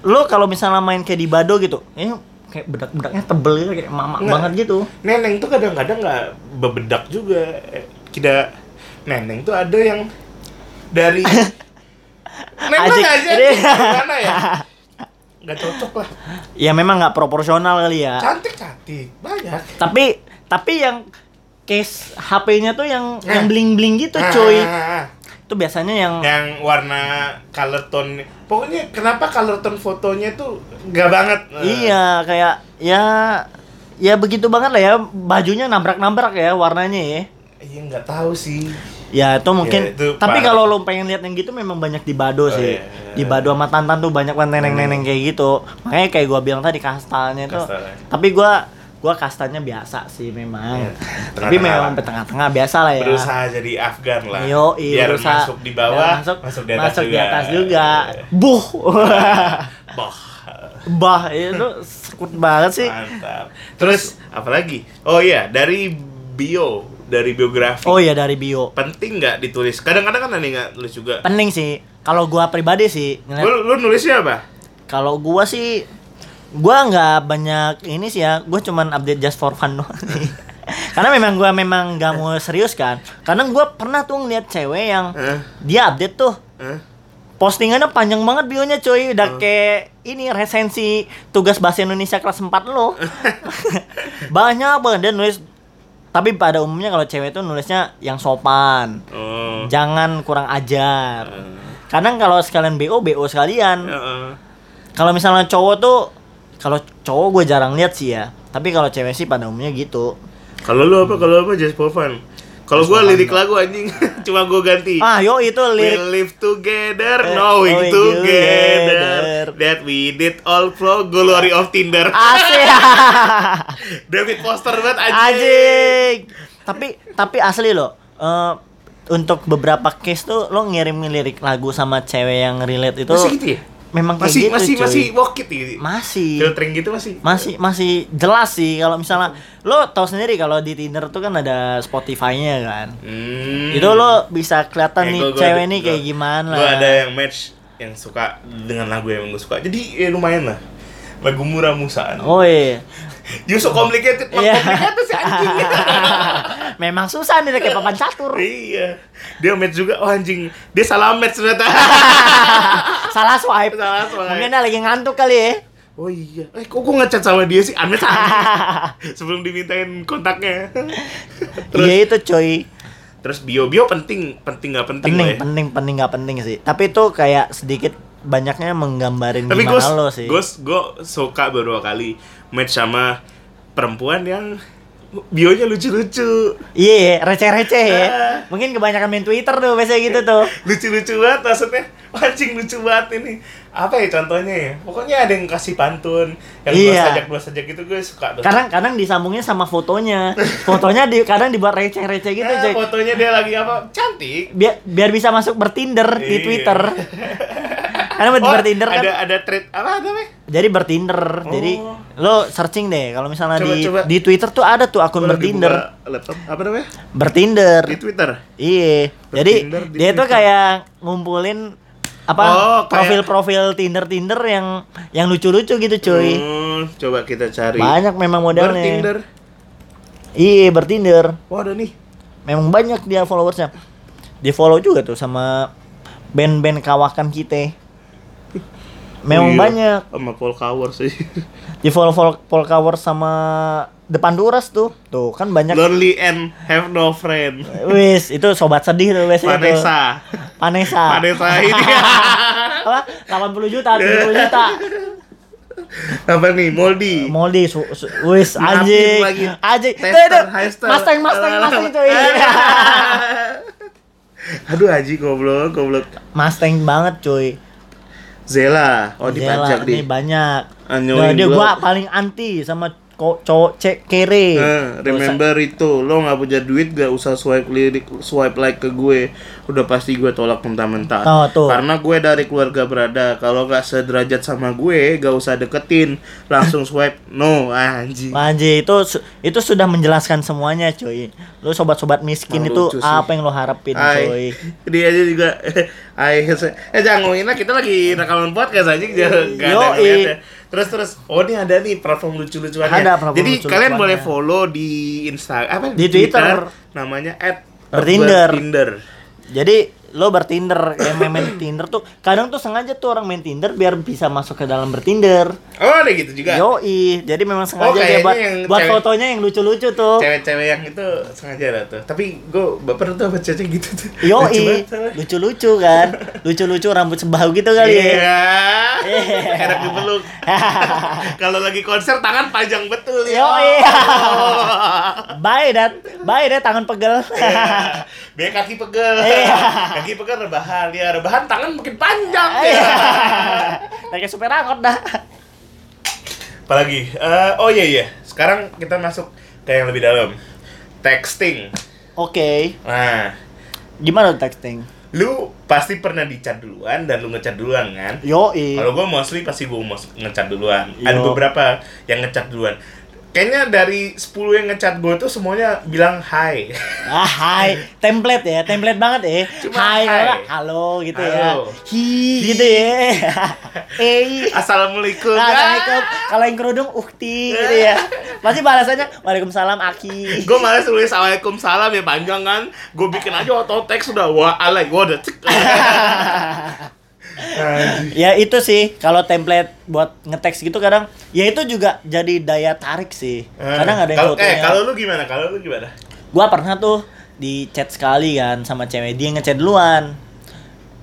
lo kalau misalnya main kayak di Bado gitu, eh kayak bedak-bedaknya tebel gitu kayak mama Nggak. banget gitu. Neneng tuh kadang-kadang nggak bebedak juga. Tidak neneng tuh ada yang dari <laughs> Neneng Asik. aja Ini- gimana ya? <laughs> nggak cocok lah. Ya memang nggak proporsional kali ya. Cantik cantik banyak. Tapi tapi yang case HP-nya tuh yang Nah. yang bling-bling gitu, Ah, cuy. ah. Itu biasanya yang yang warna color tone pokoknya kenapa color tone fotonya tuh nggak banget Iya, kayak ya ya begitu banget lah ya bajunya nabrak-nabrak ya warnanya ya. Iya nggak tahu sih Ya itu mungkin Ya, itu tapi kalau lo pengen lihat yang gitu memang banyak di Bado Oh, sih. iya, iya. Di Bado sama Tantan tuh banyak banget neneng-neneng kayak gitu. Makanya kayak gua bilang tadi kastanya itu. Tapi gua gua kastanya biasa sih memang. Iya, Tapi memang tengah-tengah biasa lah ya. berusaha jadi Afgan lah Yo, iya, biar berusaha masuk di bawah masuk, masuk di atas masuk juga di atas juga. Buh. Boh. <laughs> bah, itu sekut banget sih. mantap terus apalagi oh iya dari bio dari biografi Oh iya dari bio. penting nggak ditulis kadang-kadang kan yang nggak tulis juga Penting sih. Kalau gua pribadi sih, ngeliat- lu, lu nulisnya apa kalau gua sih gua nggak banyak ini sih ya. Gua cuman update just for fun doang. <laughs> Karena memang gua memang nggak mau serius kan. Karena gua pernah tuh ngeliat cewek yang Hah? dia update tuh Hah? postingannya panjang banget bionya cuy udah kayak ini resensi tugas bahasa Indonesia kelas 4 lo <laughs> <laughs> banyak banget dia nulis tapi pada umumnya kalau cewek tuh nulisnya yang sopan. Oh. Jangan kurang ajar. Eh, kadang kalau sekalian BO BO sekalian. Heeh. kalau misalnya cowok tuh kalau cowok gue jarang lihat sih ya. Tapi kalau cewek sih pada umumnya gitu. Kalau lu apa? Kalau apa just for fun kalau gua lirik lagu anjing <laughs> cuma gua ganti ah yo itu lirik We live together, Eh, knowing knowing together together. that we did all for glory of Tinder. asik <laughs> David Foster banget anjing. Anjing. Tapi tapi asli loh. eh, untuk beberapa case tuh lo ngirim lirik lagu sama cewek yang relate itu Masih gitu ya? Memang kayak Masih gitu, masih cuy. masih wokit gitu. masih Filtering gitu masih. masih masih jelas sih kalau misalnya lo tau sendiri kalau di Tinder tuh kan ada Spotify-nya kan. Hmm. Itu lo bisa kelihatan Eh, nih gua- gua cewek ini kayak gimana. Gua ada yang match yang suka dengan lagu yang gue suka. Jadi ya lumayan lah. Lagu murah musaan. Oh iya. You so complicated, mak Iya. complicated si anjing. <laughs> Memang susah nih kayak papan catur. iya. Dia match juga, oh anjing. Dia salah match ternyata. <laughs> Salah swipe. Salah swipe. Mungkin lagi ngantuk kali ya. Oh iya, eh kok gue ngechat sama dia sih aneh <laughs> sebelum dimintain kontaknya. terus Iya itu coy. terus bio bio penting penting nggak penting, penting lah ya. penting penting nggak penting sih tapi itu kayak sedikit banyaknya menggambarin Tapi gimana lo sih gue gue suka beberapa kali match sama perempuan yang bionya lucu-lucu, iya receh-receh ya Ah. mungkin kebanyakan main Twitter tuh biasanya gitu tuh <laughs> lucu-lucu banget maksudnya. Wah, <laughs> Anjing lucu banget ini. Apa ya contohnya ya? Pokoknya ada yang kasih pantun, yang dua Iya. sajak dua sajak itu gue suka tuh. kadang kadang disambungnya sama fotonya <laughs> fotonya di kadang dibuat receh-receh gitu coy fotonya dia lagi apa? Cantik. biar biar bisa masuk bertinder di Iya. Twitter karena <laughs> Oh, bertinder kan ada ada thread apa namanya? jadi bertinder jadi Oh. lo searching deh kalau misalnya Coba, di coba. di Twitter tuh ada tuh akun lagi bertinder laptop apa namanya? bertinder Di Twitter. Iya. Jadi di dia tuh Twitter. kayak ngumpulin apa Oh, kayak- profil-profil Tinder-Tinder yang yang lucu-lucu gitu, cuy. Hmm, coba kita cari. Banyak memang modelnya. Bertinder. Iya, bertinder. Wah, ada nih. Memang banyak dia followersnya. Di follow juga tuh sama band-band kawakan kita. Memang Oh, iya. banyak. Sama Cower sih. Di follow follow Polkawar sama depan Duras tuh. Tuh, kan banyak. Lonely and have no friend. Wis, itu sobat sedih tuh biasanya tuh. Vanessa. Vanessa. Vanessa <laughs> ini. Apa? 80 juta, 70 juta. apa nih? Moldy. Moldy su, su, wis anjing. Anjing. Mustang, Mustang, Mustang coy. Aduh, Haji goblok, goblok. Mustang banget cuy. Zela. Oh, dipajak Gila, di. banyak. Anyoin Nah, dia gua. gua paling anti sama cowok cek kere. Nah, remember itu, lo nggak punya duit gak usah swipe lirik, swipe like ke gue, udah pasti gue tolak mentah-mentah. Oh, tuh. Karena gue dari keluarga berada, kalau nggak sederajat sama gue, gak usah deketin, langsung swipe no, anjing. Anjing itu itu sudah menjelaskan semuanya cuy. Lu sobat-sobat miskin Emang itu apa yang lo harapin cuy? Ay, <laughs> dia aja juga, <laughs> ay, <laughs> eh jangan ngomongin lah, kita lagi rekaman podcast aja, lihat ya. Terus terus, oh ini ada nih platform lucu-lucuannya. Ada platform Jadi lucu-lucuannya. kalian boleh follow di Insta, apa? Di Twitter. namanya at Bertinder. Bertinder. Jadi lo bertinder ya main, main Tinder tuh kadang tuh sengaja tuh orang main Tinder biar bisa masuk ke dalam bertinder Oh, ada gitu juga. yoi jadi memang sengaja dia kayaknya buat yang buat cewek- fotonya yang lucu-lucu tuh Cewek-cewek yang itu sengaja ada tuh. Tapi gue baper tuh cewek gitu tuh. Yoi soalnya. lucu-lucu kan lucu-lucu rambut sebahu gitu kali ya Iya. Iya. Enak dipeluk. <laughs> Kalau lagi konser tangan panjang betul. ya. Yoi. bye dat bye dat tangan pegel Iya. Biar kaki pegel. Iya. Kaki pegel rebahan. Ya rebahan tangan makin panjang. <laughs> Ya. kayak supir angkot dah Apalagi? Eh, oh iya iya. Sekarang kita masuk ke yang lebih dalam. Texting. oke Nah, gimana texting lu pasti pernah dicat duluan dan lu ngecat duluan kan? yoi Kalau gue mostly pasti gue ngecat duluan. Ada Yo. beberapa yang ngecat duluan. Kayaknya dari 10 yang ngecat gue tuh semuanya bilang hai. Ah, hai, template ya, template banget ya. Cuma hai, hai. kalau halo gitu ya. Halo. Hi, gitu ya. <laughs> Eh, Assalamualaikum. Assalamualaikum. Kalau yang kerudung ukti gitu ya. Pasti balasannya Waalaikumsalam Aki. Gue malas tulis Waalaikumsalam ya panjang kan. Gue bikin aja auto text udah wah alay gue udah cek. Anjing. Ya itu sih kalau template buat ngeteks gitu kadang ya itu juga jadi daya tarik sih. Kadang ada yang Kalau- fotonya. eh kalau lu gimana? Kalau lu gimana? Gua pernah tuh di chat sekali kan sama cewek dia ngechat duluan.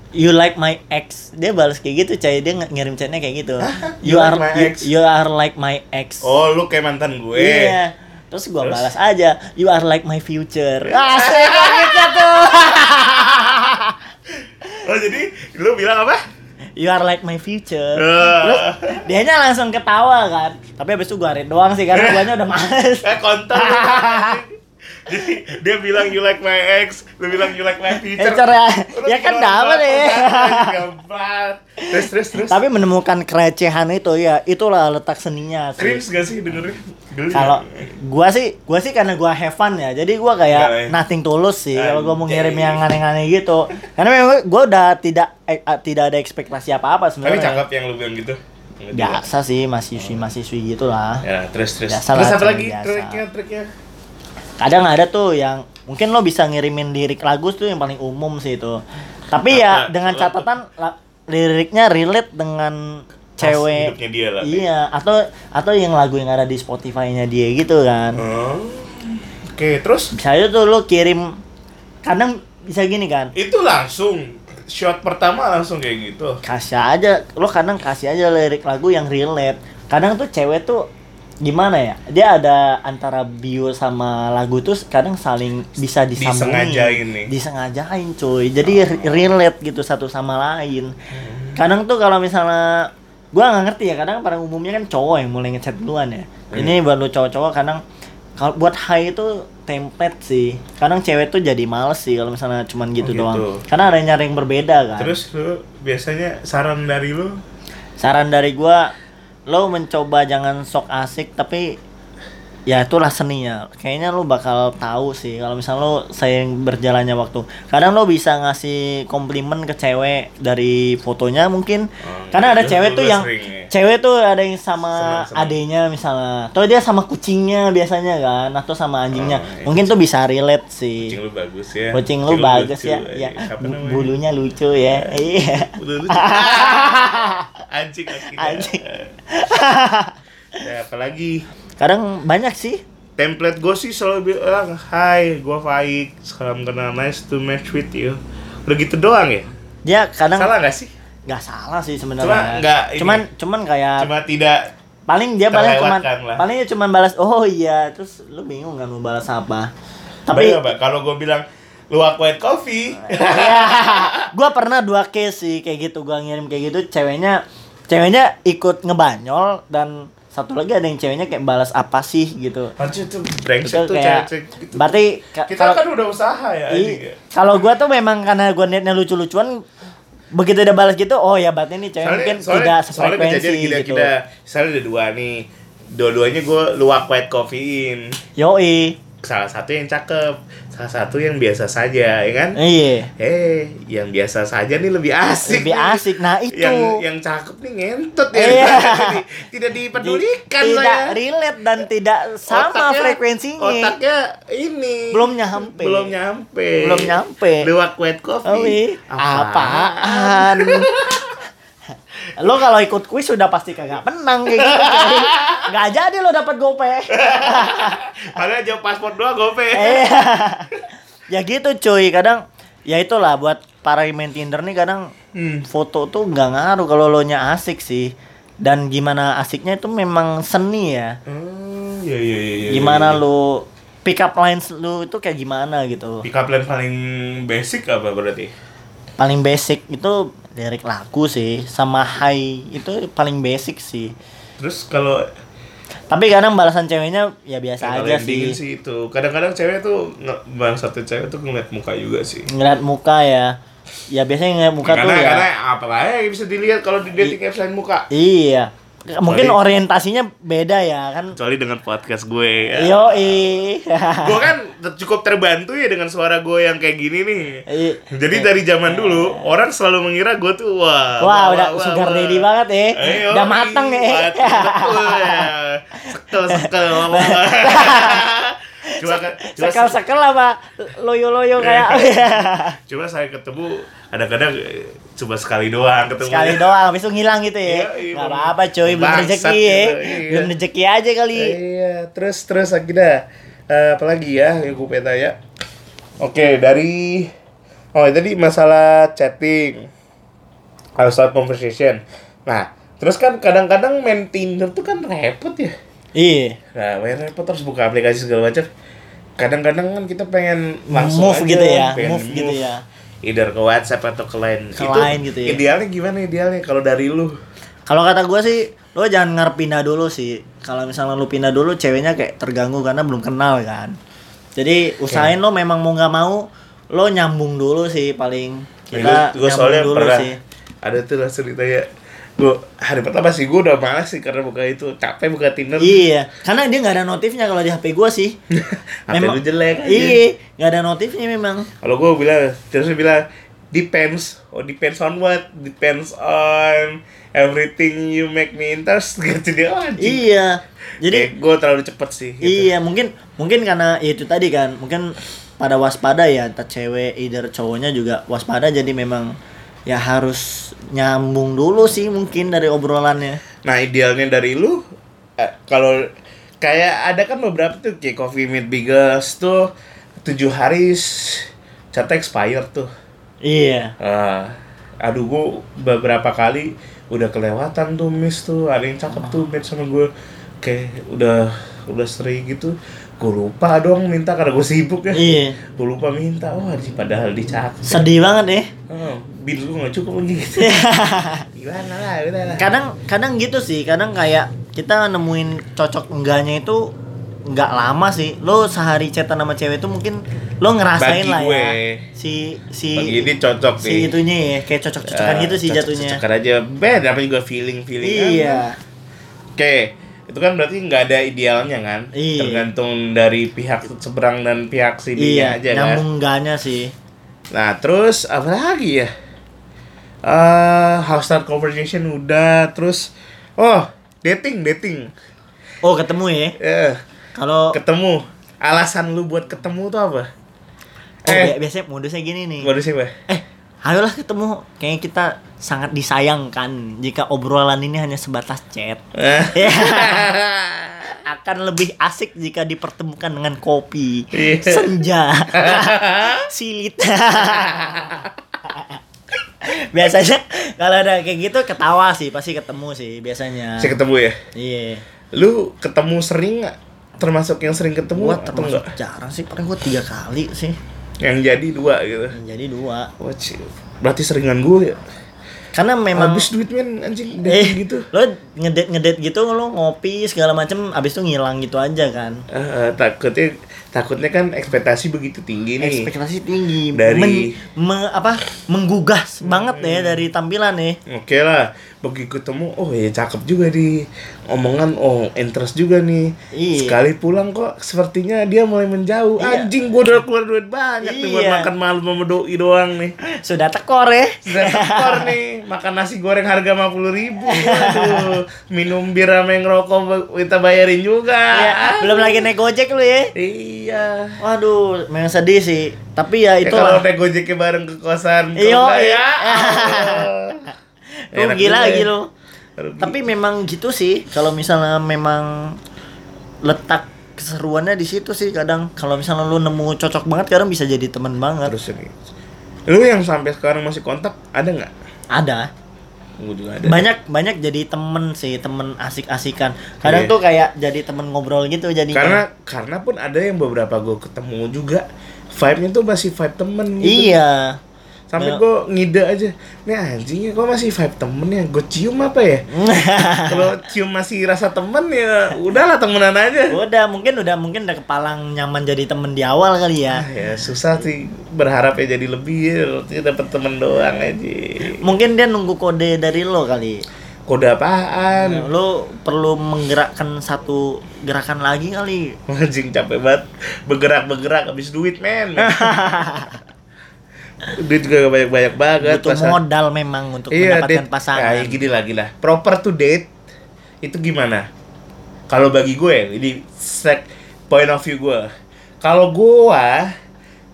You like my ex. Dia balas kayak gitu, coy. Dia ngirim chatnya kayak gitu. <laughs> You You, like are my you, ex? you are like my ex. Oh, lu kayak mantan gue. Iya. Terus gua Terus? balas aja, you are like my future. <laughs> Asik gitu tuh. Oh, jadi lu bilang apa? You are like my future. Eh. Terus dianya langsung ketawa kan. Tapi habis itu gua read doang sih karena <laughs> guanya udah males. Eh kontol. <laughs> Jadi <laughs> dia bilang you like my ex, lu bilang you like my future. Future ya. Ya kan dapat ya. Terus terus terus. Tapi menemukan kerecehan itu ya, itulah letak seninya sih. Cringe gak sih dengerin? Kalau gua sih, gua sih karena gua have fun ya. Jadi gua kayak Enggak, ya. nothing tulus sih kalau gua mau ngirim yang aneh-aneh gitu. Karena memang gua udah tidak eh, eh, tidak ada ekspektasi apa-apa Tapi sebenarnya. cakep yang lu bilang gitu. Nggak juga. Biasa sih, mahasiswi-mahasiswi gitu lah. Ya, terus terus. Biasa terus apa lagi biasa. triknya triknya? Kadang ada tuh yang mungkin lo bisa ngirimin lirik lagu tuh yang paling umum sih itu. Tapi ya dengan catatan liriknya relate dengan cewek. dia lah. Iya, atau atau yang lagu yang ada di Spotify-nya dia gitu kan. Oh. Oke, terus Bisa aja tuh lo kirim kadang bisa gini kan. itu langsung shot pertama langsung kayak gitu. Kasih aja lo kadang kasih aja lirik lagu yang relate. Kadang tuh cewek tuh gimana ya? Dia ada antara bio sama lagu tuh kadang saling bisa disambungin. Disengajain nih. Disengajain cuy. Jadi re- relate gitu satu sama lain. Kadang tuh kalau misalnya gua nggak ngerti ya, kadang pada umumnya kan cowok yang mulai ngechat duluan ya. Ini buat lo cowok-cowok kadang kalau buat high itu template sih. Kadang cewek tuh jadi males sih kalau misalnya cuman gitu, gitu. doang. Karena ada yang nyari yang berbeda kan. Terus lu biasanya saran dari lu saran dari gua lo mencoba jangan sok asik tapi ya itulah seninya kayaknya lo bakal tahu sih kalau misalnya lo sayang berjalannya waktu. Kadang lo bisa ngasih komplimen ke cewek dari fotonya mungkin. Oh, karena ada iya, cewek tuh yang ya. cewek tuh ada yang sama adenya misalnya. Atau dia sama kucingnya biasanya kan atau sama anjingnya. Oh, iya. mungkin tuh bisa relate sih. Kucing lu bagus ya. kucing lu bagus lucu, ya, eh. ya bulunya lucu ya. Iya. Lucu. <laughs> Anjing akhirnya. Anjing. ya, apalagi kadang banyak sih template gue sih selalu bilang Hai, gue Faik Salam kenal, nice to match with you Udah gitu doang ya? dia kadang Salah gak sih? nggak salah sih Cuma sebenarnya ini. cuman cuman kayak Cuma tidak paling dia paling cuman lah. paling dia cuman balas oh iya terus lu bingung kan mau balas apa Tapi kalau gue bilang Lu aqua coffee. Ya gua pernah dua case sih kayak gitu. Gua ngirim kayak gitu. Ceweknya ceweknya ikut ngebanyol dan satu lagi ada yang ceweknya kayak balas apa sih gitu. Anjir tuh itu brengsek tuh kayak cewek-cewek gitu. berarti ka- Kita kalau kan udah usaha ya anjing ya. i- kalau gua tuh memang karena gua niatnya lucu-lucuan begitu dia balas gitu oh ya berarti ini cewek mungkin tidak soalnya sefrekuensi kejadian kita, gitu. kita misalnya ada dua nih dua-duanya gue lu aqua coffeein. Yoi. Salah satu yang cakep, salah satu yang biasa saja, ya kan? Iya. Eh, yang biasa saja nih lebih asik. Lebih nih. asik. Nah, itu. Yang yang cakep nih ngentot ya. Iya. <laughs> Tidak- Tidak dipedulikan tidak saya. relate dan tidak sama Otaknya- frekuensinya. Otaknya ini Belum nyampe. Belum nyampe. Belum nyampe. Lewat wet coffee. Oh, iya. Apaan? <laughs> lo kalau ikut kuis sudah pasti kagak menang kayak gitu. <laughs> Nggak jadi lo dapat gope. <laughs> Padahal jawab paspor doang gope. Eh, <laughs> ya gitu cuy. Kadang ya itulah buat para main Tinder nih kadang Hmm. foto tuh nggak ngaruh kalau lo nya asik sih. Dan gimana asiknya itu memang seni ya. Hmm, iya iya iya. iya, Gimana iya. lo pick up lines lu itu kayak gimana gitu. Pick up line paling basic apa berarti? Paling basic itu lirik lagu sih sama high itu paling basic sih. Terus kalau Tapi kadang balasan ceweknya ya biasa aja sih. sih itu kadang-kadang cewek tuh bang satu cewek tuh ngeliat muka juga sih. Ngeliat muka ya. Ya biasanya ngeliat muka karena, tuh ya. karena apa yang bisa dilihat kalau di dating apps lain muka. Iya. Mungkin orientasinya beda ya kan. Kecuali dengan podcast gue. Ya. Yo gue kan cukup terbantu ya dengan suara gue yang kayak gini nih. Iya. Jadi dari zaman dulu orang selalu mengira gue tuh wah. Wah, udah sugar daddy banget ya. Ayo, Udah mateng ya. Betul ya. Sekel sekel. <laughs> Cuma cuma, Sekel-sekel apa loyo-loyo kayak <laughs> <laughs> cuma saya ketemu kadang-kadang eh, cuma sekali doang ketemu. sekali doang habis itu ngilang gitu ya. Iya, iya, Gak bang. apa-apa coy, belum rezeki ya. gitu, iya. Belum rezeki aja kali. Iya, terus terus akhirnya eh, apa lagi ya yang gue pengen tanya? Oke, dari oh tadi masalah chatting, start conversation. Nah, terus kan kadang-kadang main Tinder tuh kan repot ya. Iya. Nah, main repot terus buka aplikasi segala macam. Kadang-kadang kan kita pengen langsung Move aja, gitu ya, pengen move gitu ya. Either ke WhatsApp atau ke lain. Ke line gitu ya. Idealnya gimana idealnya kalau dari lu? Kalau kata gue sih, lo jangan ngarep pindah dulu sih. Kalau misalnya lo pindah dulu, ceweknya kayak terganggu karena belum kenal kan. Jadi usahain lo memang mau nggak mau, lo nyambung dulu sih paling. Kita gue nyambung soalnya dulu pernah sih. ada tuh langsung ditanya gue hari pertama sih gue udah malas sih karena buka itu capek buka Tinder Iya, karena dia nggak ada notifnya kalau di HP gue sih. <laughs> HP lu jelek. Iya, nggak ada notifnya memang. kalau gue bilang terus bilang depends oh depends on what depends on everything you make me interest <laughs> gitu dia oh, anjing. Iya, jadi gue terlalu cepet sih gitu. Iya, mungkin mungkin karena itu tadi kan, mungkin pada waspada ya, entah cewek either cowoknya juga waspada jadi memang ya harus nyambung dulu sih mungkin dari obrolannya. nah idealnya dari lu eh, kalau kayak ada kan beberapa tuh kayak coffee meet biggest tuh tujuh hari catnya expired tuh Iya. Ah, aduh gue beberapa kali udah kelewatan tuh miss tuh ada yang cakep tuh match sama gue kayak udah udah sering gitu gue lupa dong minta karena gue sibuk ya Iya. gue lupa minta wah di padahal dicakep Sedih banget ya. oh, bil gue gak cukup lagi gitu <laughs> gimana lah udah lah Kadang kadang gitu sih, kadang kayak kita nemuin cocok enggaknya itu nggak lama sih. Lo sehari chatan sama cewek itu mungkin lo ngerasain Bagi lah gue. ya. Si si Bagi ini cocok si nih itunya ya, kayak cocok-cocokan Ah, gitu sih jatuhnya. cocok-cocokan aja beda apa juga feeling feeling Iya. Oke, itu kan berarti nggak ada idealnya kan? Iya. Tergantung dari pihak seberang dan pihak sini Iya, aja kan. nyambung enggaknya sih. Nah, terus apa lagi ya? Eh, how start conversation udah, terus oh, dating, dating. Oh, ketemu ya. Eh, Kalau ketemu. Alasan lu buat ketemu tuh apa? oh, eh, bi- biasanya modusnya gini nih. modusnya apa? Eh, ayolah ketemu. Kayaknya kita sangat disayangkan jika obrolan ini hanya sebatas chat. <laughs> Ya. <laughs> Akan lebih asik jika dipertemukan dengan kopi, Iya. senja, <laughs> silit. <laughs> biasanya kalau ada kayak gitu ketawa sih, pasti ketemu sih biasanya. Saya ketemu ya. Iya. Lu ketemu sering nggak? Termasuk yang sering ketemu Gua atau enggak? jarang sih, paling gua tiga kali sih. Yang jadi dua gitu. Jadi dua. Wah, cil. berarti seringan gue ya. Karena memang Habis duit men anjing eh, gitu. Lo ngedate ngedate gitu lo ngopi segala macem abis itu ngilang gitu aja kan Eh, takutnya takutnya kan ekspektasi begitu tinggi nih. Ekspektasi tinggi. Dari- Men- me- apa? Menggugah banget ya dari tampilan nih Oke lah, begitu ketemu, oh ya cakep juga di omongan, oh interest juga nih. Iya. Sekali pulang kok sepertinya dia mulai menjauh. Iya. Anjing gua udah keluar duit banyak nih buat Iya. makan malam sama doi doang nih. sudah tekor ya Sudah tekor nih, makan nasi goreng harga 50 ribu. Aduh, minum bir sama yang ngerokok kita bayarin juga. Iya, belum lagi naik gojek lu ya Iya. waduh memang sedih sih tapi ya Ya, itu kalau naik gojeknya bareng ke kosan Iya, iya. ya. <laughs> Enak rugi juga lagi ya. lo Rugi. tapi memang gitu sih. Kalau misalnya memang letak keseruannya di situ sih kadang kalau misalnya lu nemu cocok banget kadang bisa jadi teman banget. Terus ini. Lu yang sampai sekarang masih kontak ada nggak? Ada. Gue juga ada. Banyak banyak jadi temen sih temen asik-asikan. Kadang Iya. tuh kayak jadi temen ngobrol gitu jadi karena karena pun ada yang beberapa gue ketemu juga. Vibe-nya tuh masih vibe temen gitu. Iya sampai Nah. gue ngide aja nih anjingnya kok masih vibe temen ya? Gue cium apa ya? <laughs> Kalau cium masih rasa temen ya udahlah temenan aja. Udah mungkin udah mungkin udah kepalang nyaman jadi temen di awal kali ya. Ah, ya susah sih berharap ya jadi lebih ya dapat temen doang aja. Mungkin dia nunggu kode dari lo kali. Kode apaan? Lo perlu menggerakkan satu gerakan lagi kali. <laughs> Anjing capek banget. Bergerak bergerak habis duit men <laughs> duit juga gak banyak banyak banget butuh masa- modal memang untuk iya mendapatkan date. pasangan. Ya, gini lagi lah. Proper to date itu gimana? Kalau bagi gue ini sek point of view gue. Kalau gue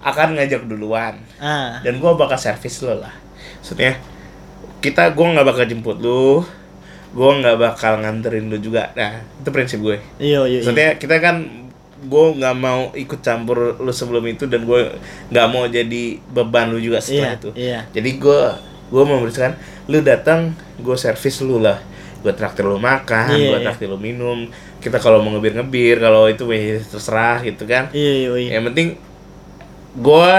akan ngajak duluan. Ah. Dan gue bakal servis lo lah. Maksudnya kita gue nggak bakal jemput lu gue nggak bakal nganterin lu juga. Nah itu prinsip gue. Iya iya iya. maksudnya kita kan gue nggak mau ikut campur lu sebelum itu dan gue nggak mau jadi beban lu juga setelah Iya, itu. iya. jadi gue gue mau memberikan lu datang gue servis lu lah. Gue traktir lu makan Iya, gue iya. traktir lu minum. Kita kalau mau ngebir ngebir kalau itu weh, terserah gitu kan. Iya iya iya. Yang penting gue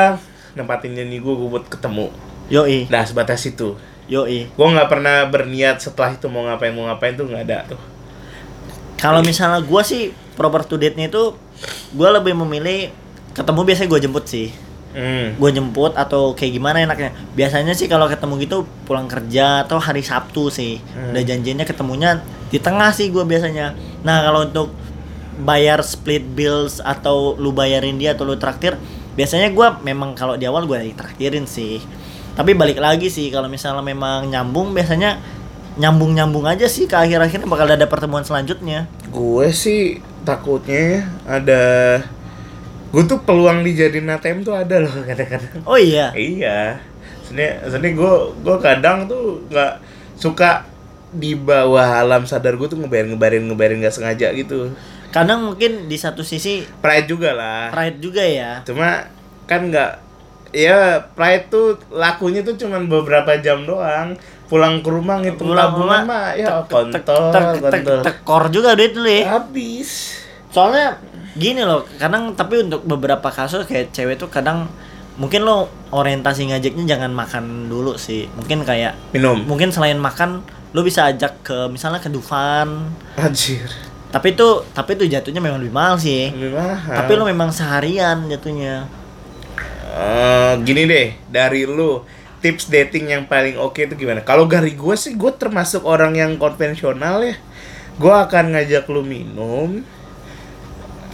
nempatin janji gue gue buat ketemu. Yoi. Nah sebatas itu. Yoi. Gue nggak pernah berniat setelah itu mau ngapain mau ngapain tuh nggak ada tuh. Kalau misalnya gua sih proper to date nya itu gua lebih memilih ketemu biasanya gua jemput sih. Hmm. gue jemput atau kayak gimana enaknya. Biasanya sih kalau ketemu gitu pulang kerja atau hari Sabtu sih. Hmm. udah janjinya ketemunya di tengah sih gue biasanya. Nah kalau untuk bayar split bills atau lu bayarin dia atau lu traktir biasanya gua memang kalau di awal gue traktirin sih. Tapi balik lagi sih kalau misalnya memang nyambung biasanya nyambung nyambung aja sih ke akhir akhirnya bakal ada pertemuan selanjutnya. Gue sih takutnya ada gue tuh peluang dijadiin ATM tuh ada loh <laughs> kadang-kadang. Oh iya? Iya. Sebenarnya sebenarnya gue gue kadang tuh nggak suka di bawah alam sadar gue tuh ngebayarin ngebayarin ngebayarin nggak sengaja gitu. Kadang mungkin di satu sisi pride juga lah. Pride juga ya? Cuma kan nggak ya pride tuh lakunya tuh cuman beberapa jam doang pulang ke rumah ngitung Pulang tabungan rumah, mah ya kontol kontol. tekor juga duit lu ya. Habis. Soalnya gini loh kadang tapi untuk beberapa kasus kayak cewek tuh kadang mungkin lo orientasi ngajaknya jangan makan dulu sih. Mungkin kayak minum. mungkin selain makan lo bisa ajak ke misalnya ke Dufan. Anjir. Tapi itu tapi itu jatuhnya memang lebih mahal sih. Lebih mahal. Tapi lo memang seharian jatuhnya. Eh, gini deh dari lu tips dating yang paling oke itu gimana? Kalau dari gue sih gue termasuk orang yang konvensional ya. Gue akan ngajak lu minum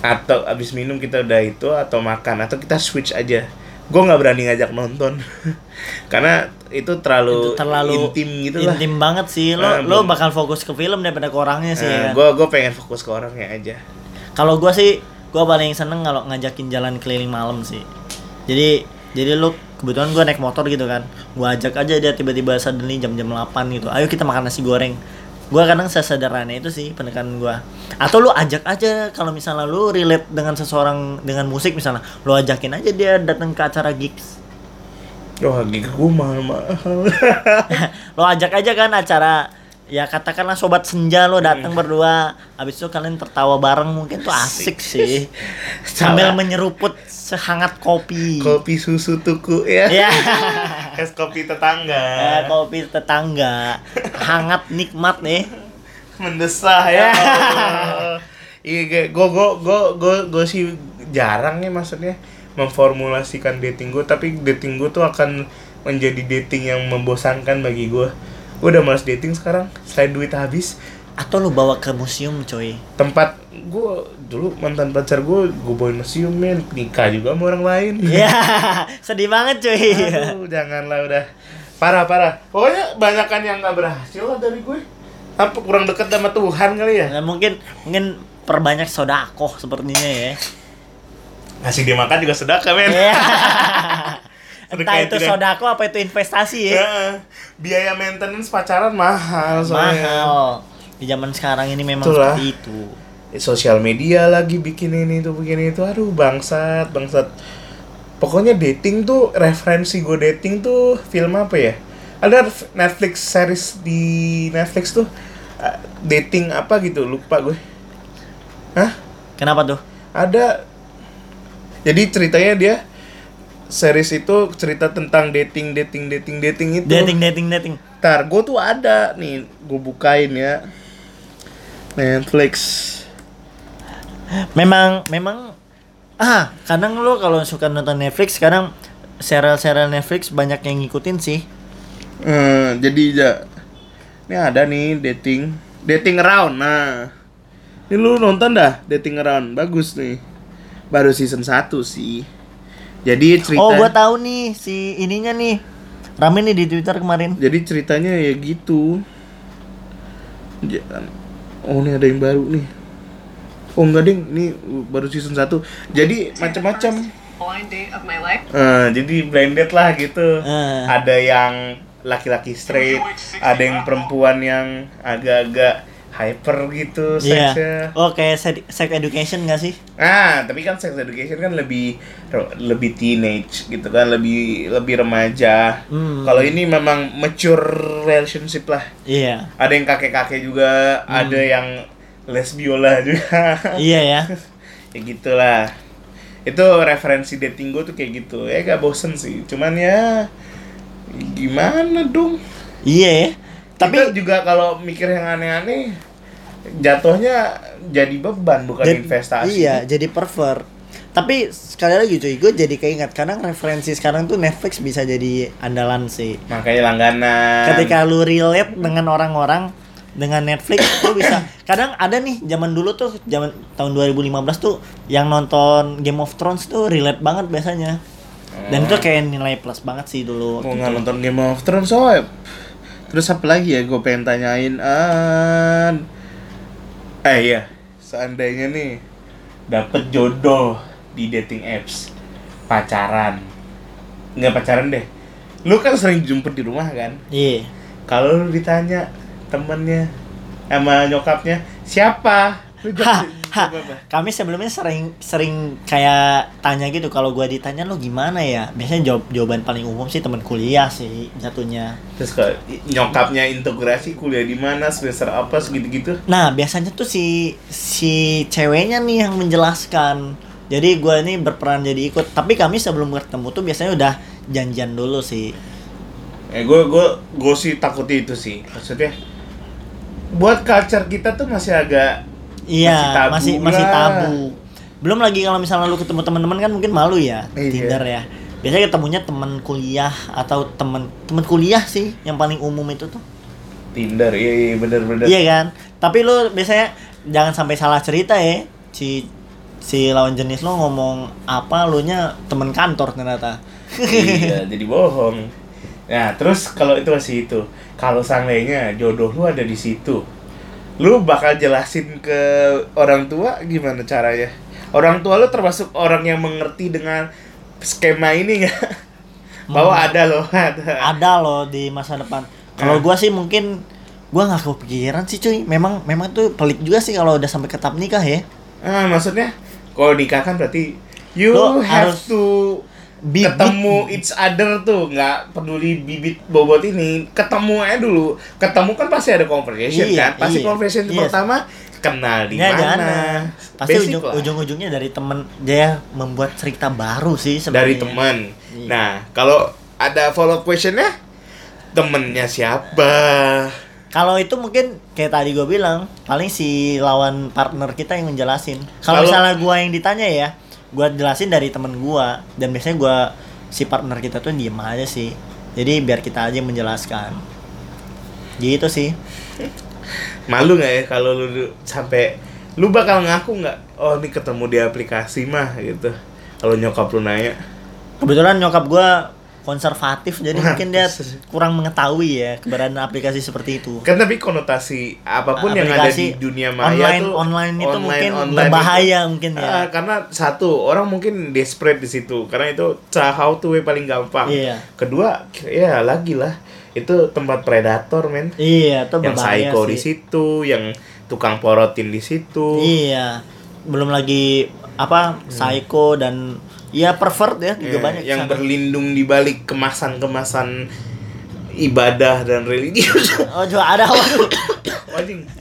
atau abis minum kita udah itu atau makan atau kita switch aja. Gue nggak berani ngajak nonton. <laughs> Karena itu terlalu, itu terlalu intim gitu lah. intim banget sih. Lo Ah, lo bakal fokus ke film daripada ke orangnya sih ya. gue gue pengen fokus ke orangnya aja. Kalau gua sih, gua paling seneng kalau ngajakin jalan keliling malam sih. Jadi jadi lu kebetulan gua naik motor gitu kan. Gua ajak aja dia tiba-tiba suddenly jam-jam 8 gitu. Ayo kita makan nasi goreng. Gua kadang sesederhana itu sih pendekatan gua. Atau lu ajak aja kalau misalnya lu relate dengan seseorang dengan musik misalnya, lu ajakin aja dia datang ke acara gigs. Wah, gigi gue mahal-mahal. <laughs> lo ajak aja kan acara ya katakanlah sobat senja lo datang berdua. Habis itu kalian tertawa bareng mungkin tuh asik. sih. <laughs> Sambil menyeruput sehangat kopi. Kopi susu tuku ya. ya. <laughs> Es kopi tetangga. Eh, kopi tetangga. Hangat nikmat nih. Mendesah ya. <laughs> Iya, gue gue gue gue gue sih jarang nih maksudnya memformulasikan dating gue, tapi dating gue tuh akan menjadi dating yang membosankan bagi gue. Gue udah malas dating sekarang, selain duit habis. Atau lu bawa ke museum, coy. Tempat gue dulu mantan pacar gue, gue bawa museum men, nikah juga sama orang lain. Ya, <laughs> sedih banget, coy. Aduh, janganlah udah parah parah. Pokoknya banyakan yang nggak berhasil lah dari gue. Apa kurang dekat sama Tuhan kali ya? Nah, mungkin mungkin perbanyak sodakoh sepertinya ya. Ngasih dia makan juga sedekah men. <laughs> Entah itu tidak- sodako apa itu investasi ya. Ya, biaya maintenance pacaran mahal soalnya. Mahal. Di zaman sekarang ini memang Itulah. seperti itu. Sosial media lagi bikin ini tuh bikin itu. Aduh bangsat bangsat. Pokoknya dating tuh referensi gue dating tuh film apa ya? Ada Netflix series di Netflix tuh uh, dating apa gitu lupa gue. Hah? Kenapa tuh? ada jadi ceritanya dia series itu cerita tentang dating dating dating dating itu. Dating dating dating. Ntar gue tuh ada. Nih gue bukain ya. Netflix. Memang memang ah, kadang lu kalau suka nonton Netflix sekarang serial-serial Netflix banyak yang ngikutin sih. Hmm, jadi ya ini ada nih dating dating around nah ini lu nonton dah dating around bagus nih. Baru season 1 sih jadi cerita Oh, gua tahu nih si ininya nih. Rame nih di Twitter kemarin. Jadi ceritanya ya gitu. Oh ini ada yang baru nih. Oh enggak ding, ini baru season 1 Jadi macam-macam. blind date of my life. Eh, jadi blended lah gitu. Eh. Ada yang laki-laki straight, ada yang perempuan yang agak-agak hyper gitu Iya. seksnya. Oh, kayak se- sex education gak sih? Ah, tapi kan sex education kan lebih lebih teenage gitu kan, lebih lebih remaja. Hmm. Kalau ini memang mature relationship lah. Iya. Ada yang kakek-kakek juga, ada yang lesbiola juga. <laughs> iya ya. ya gitulah. Itu referensi dating gue tuh kayak gitu. Ya gak bosen sih. Cuman ya gimana dong? Iya ya. Tapi Tapi juga kalau mikir yang aneh-aneh jatuhnya jadi beban bukan Jad- investasi. Iya, jadi pervert. Tapi sekali lagi cuy, gue jadi keinget kadang referensi sekarang tuh Netflix bisa jadi andalan sih. Makanya langganan. Ketika lu relate dengan orang-orang dengan Netflix lu bisa kadang ada nih zaman dulu tuh zaman tahun 2015 tuh yang nonton Game of Thrones tuh relate banget biasanya. Dan itu kayak nilai plus banget sih dulu. mau waktu nggak itu. nonton Game of Thrones soalnya terus apa lagi ya gue pengen tanyain? Ah eh iya. Seandainya nih dapet jodoh di dating apps pacaran. Nggak pacaran deh. Lu kan sering jemput di rumah kan? Iya. kalau lu ditanya temennya sama nyokapnya siapa? Lu jawab, <laughs> apa? Kami sebelumnya sering sering kayak tanya gitu kalau gua ditanya lo gimana ya? Biasanya jawab jawaban paling umum sih teman kuliah sih jatuhnya. terus kalau nyokapnya integrasi kuliah di mana semester apa segitu gitu Nah, biasanya tuh si si ceweknya nih yang menjelaskan. Jadi gua ini berperan jadi ikut, tapi kami sebelum bertemu tuh biasanya udah janjian dulu sih. Eh gue gue gue sih takutnya itu sih maksudnya buat culture kita tuh masih agak Iya, Masih tabu masih masih tabu. Belum lagi kalau misalnya lu ketemu teman-teman kan mungkin malu ya Iya. Tinder ya. Biasanya ketemunya teman kuliah atau teman teman kuliah sih yang paling umum itu tuh. Tinder iya iya bener bener Iya kan? Tapi lu biasanya jangan sampai salah cerita ya. Si si lawan jenis lo ngomong apa lu nya temen kantor ternyata. iya <laughs> jadi bohong nah terus kalau itu masih itu kalau seandainya jodoh lu ada di situ lu bakal jelasin ke orang tua gimana caranya orang tua lu termasuk orang yang mengerti dengan skema ini nggak bahwa Hmm. ada loh ada Ada loh di masa depan. Kalau Nah. gua sih mungkin gua nggak kepikiran sih cuy. Memang memang tuh pelik juga sih kalau udah sampai ke tahap nikah ya. Ah, maksudnya kalau nikah kan berarti you Lo have harus to Bibit- ketemu each other tuh, nggak peduli bibit bobot ini, ketemu aja dulu. Ketemu kan pasti ada conversation Iya, kan? Pasti iya. conversation Iya. pertama kenal di Ya, mana. Pasti Basic ujung, lah. ujung-ujungnya dari temen dia membuat cerita baru sih dari sebenarnya. teman. Iya. Nah, kalau ada follow questionnya, temennya siapa? Kalau itu mungkin kayak tadi gue bilang, paling si lawan partner kita yang menjelasin. Kalau misalnya gua yang ditanya ya, gua jelasin dari temen gua dan biasanya gua si partner kita tuh diem aja sih. Jadi biar kita aja yang menjelaskan. Gitu sih. Malu nggak ya kalau lu sampai lu bakal ngaku nggak? Oh ini ketemu di aplikasi mah gitu. Kalau nyokap lu nanya. Kebetulan nyokap gua konservatif jadi mungkin dia kurang mengetahui ya keberadaan aplikasi seperti itu. Kan tapi konotasi apa pun yang ada di Aplikasi dunia maya online, tuh online itu mungkin online berbahaya itu, mungkin ya. ah, karena satu orang mungkin desperate di situ karena itu how to way paling gampang. Iya. Kedua ya lagi lah itu tempat predator men. Iya, itu Yang psycho sih. di situ, yang tukang porotin di situ. Iya. Belum lagi apa psycho dan ya pervert ya juga Ya, banyak yang sana. berlindung di balik kemasan-kemasan ibadah dan religius. <laughs> Oh, juga ada waduh. <coughs>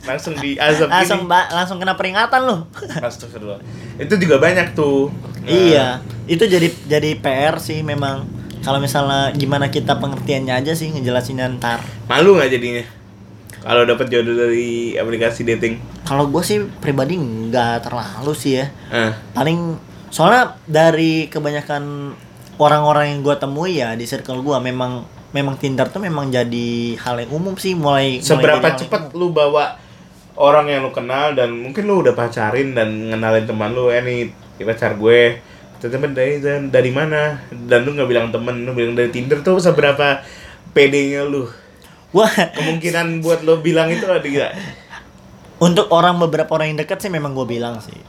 Langsung di azab langsung ini. langsung kena peringatan loh. <laughs> Astagfirullah. Itu juga banyak tuh. Nah, iya. Itu jadi jadi PR sih memang. Kalau misalnya gimana kita pengertiannya aja sih ngejelasinnya ntar. Malu nggak jadinya? Kalau dapat jodoh dari aplikasi dating. Kalau gue sih pribadi nggak terlalu sih ya. Ah, Paling soalnya dari kebanyakan orang-orang yang gue temui ya di circle gue memang memang Tinder tuh memang jadi hal yang umum sih mulai mulai seberapa yang cepat lu bawa orang yang lu kenal dan mungkin lu udah pacarin dan ngenalin teman lu, eh nih pacar gue. Temen dari dari mana? Dan lu nggak bilang temen, lu bilang dari Tinder tuh seberapa pedenya lu? Wah, Kemungkinan buat lo bilang itu ada gak? untuk orang beberapa orang yang dekat sih memang gue bilang sih.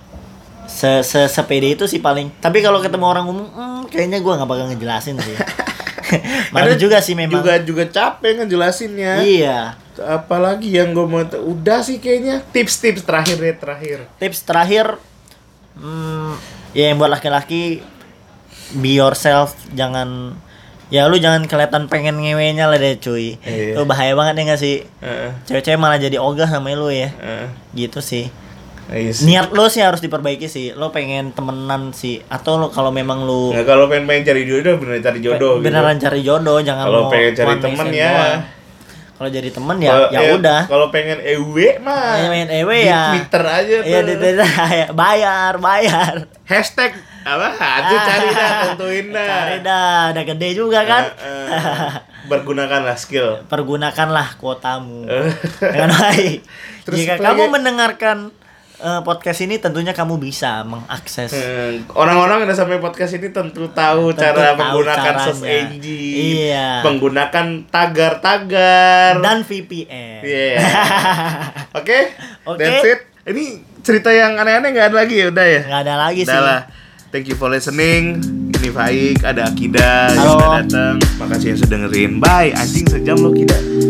Se se sepede itu sih paling. Tapi kalau ketemu orang umum, hmm, kayaknya gue nggak bakal ngejelasin sih. <laughs> Malu juga sih memang. Juga juga capek ngejelasinnya. Iya. Apalagi yang gue mau udah sih kayaknya tips-tips terakhir deh terakhir. Tips terakhir, hmm, ya yang buat laki-laki, be yourself, jangan ya lu jangan kelihatan pengen ngewenya lah deh cuy. Iya. Itu bahaya banget ya gak sih? Heeh. Cewek-cewek malah jadi ogah sama lu ya. heeh. Gitu sih. Iya. Niat lo sih harus diperbaiki sih. Lo pengen temenan sih atau lo kalau memang lu Nggak, kalau pengen pengen cari jodoh beneran cari jodoh gitu. beneran cari jodoh jangan Kalau pengen cari temen ya. Kalau jadi temen ya Kalau- ya eh, udah. Kalau pengen EW mah. Ya, main EW di ya. Twitter aja tuh. Iya, di Twitter <laughs> ya. bayar, bayar. Hashtag apa? Aja cari dah, tentuin dah. Cari dah, udah gede juga kan. Eh, eh. Bergunakanlah skill. Pergunakanlah kuotamu Eh. dengan baik. <laughs> Terus Jika kamu mendengarkan eh, podcast ini tentunya kamu bisa mengakses Hmm, Orang-orang yang sampai podcast ini tentu tahu Tentu cara tahu menggunakan caranya. search engine, Iya. menggunakan tagar-tagar, dan VPN. Iya. <laughs> Oke, Oke. that's it. Ini cerita yang aneh-aneh nggak ada lagi ya, udah ya. Nggak ada lagi Udah sih. lah. Thank you for listening. Ini Faik, ada Akida yang Halo. udah datang. Makasih yang sudah dengerin. Bye. Anjing sejam lo Kida.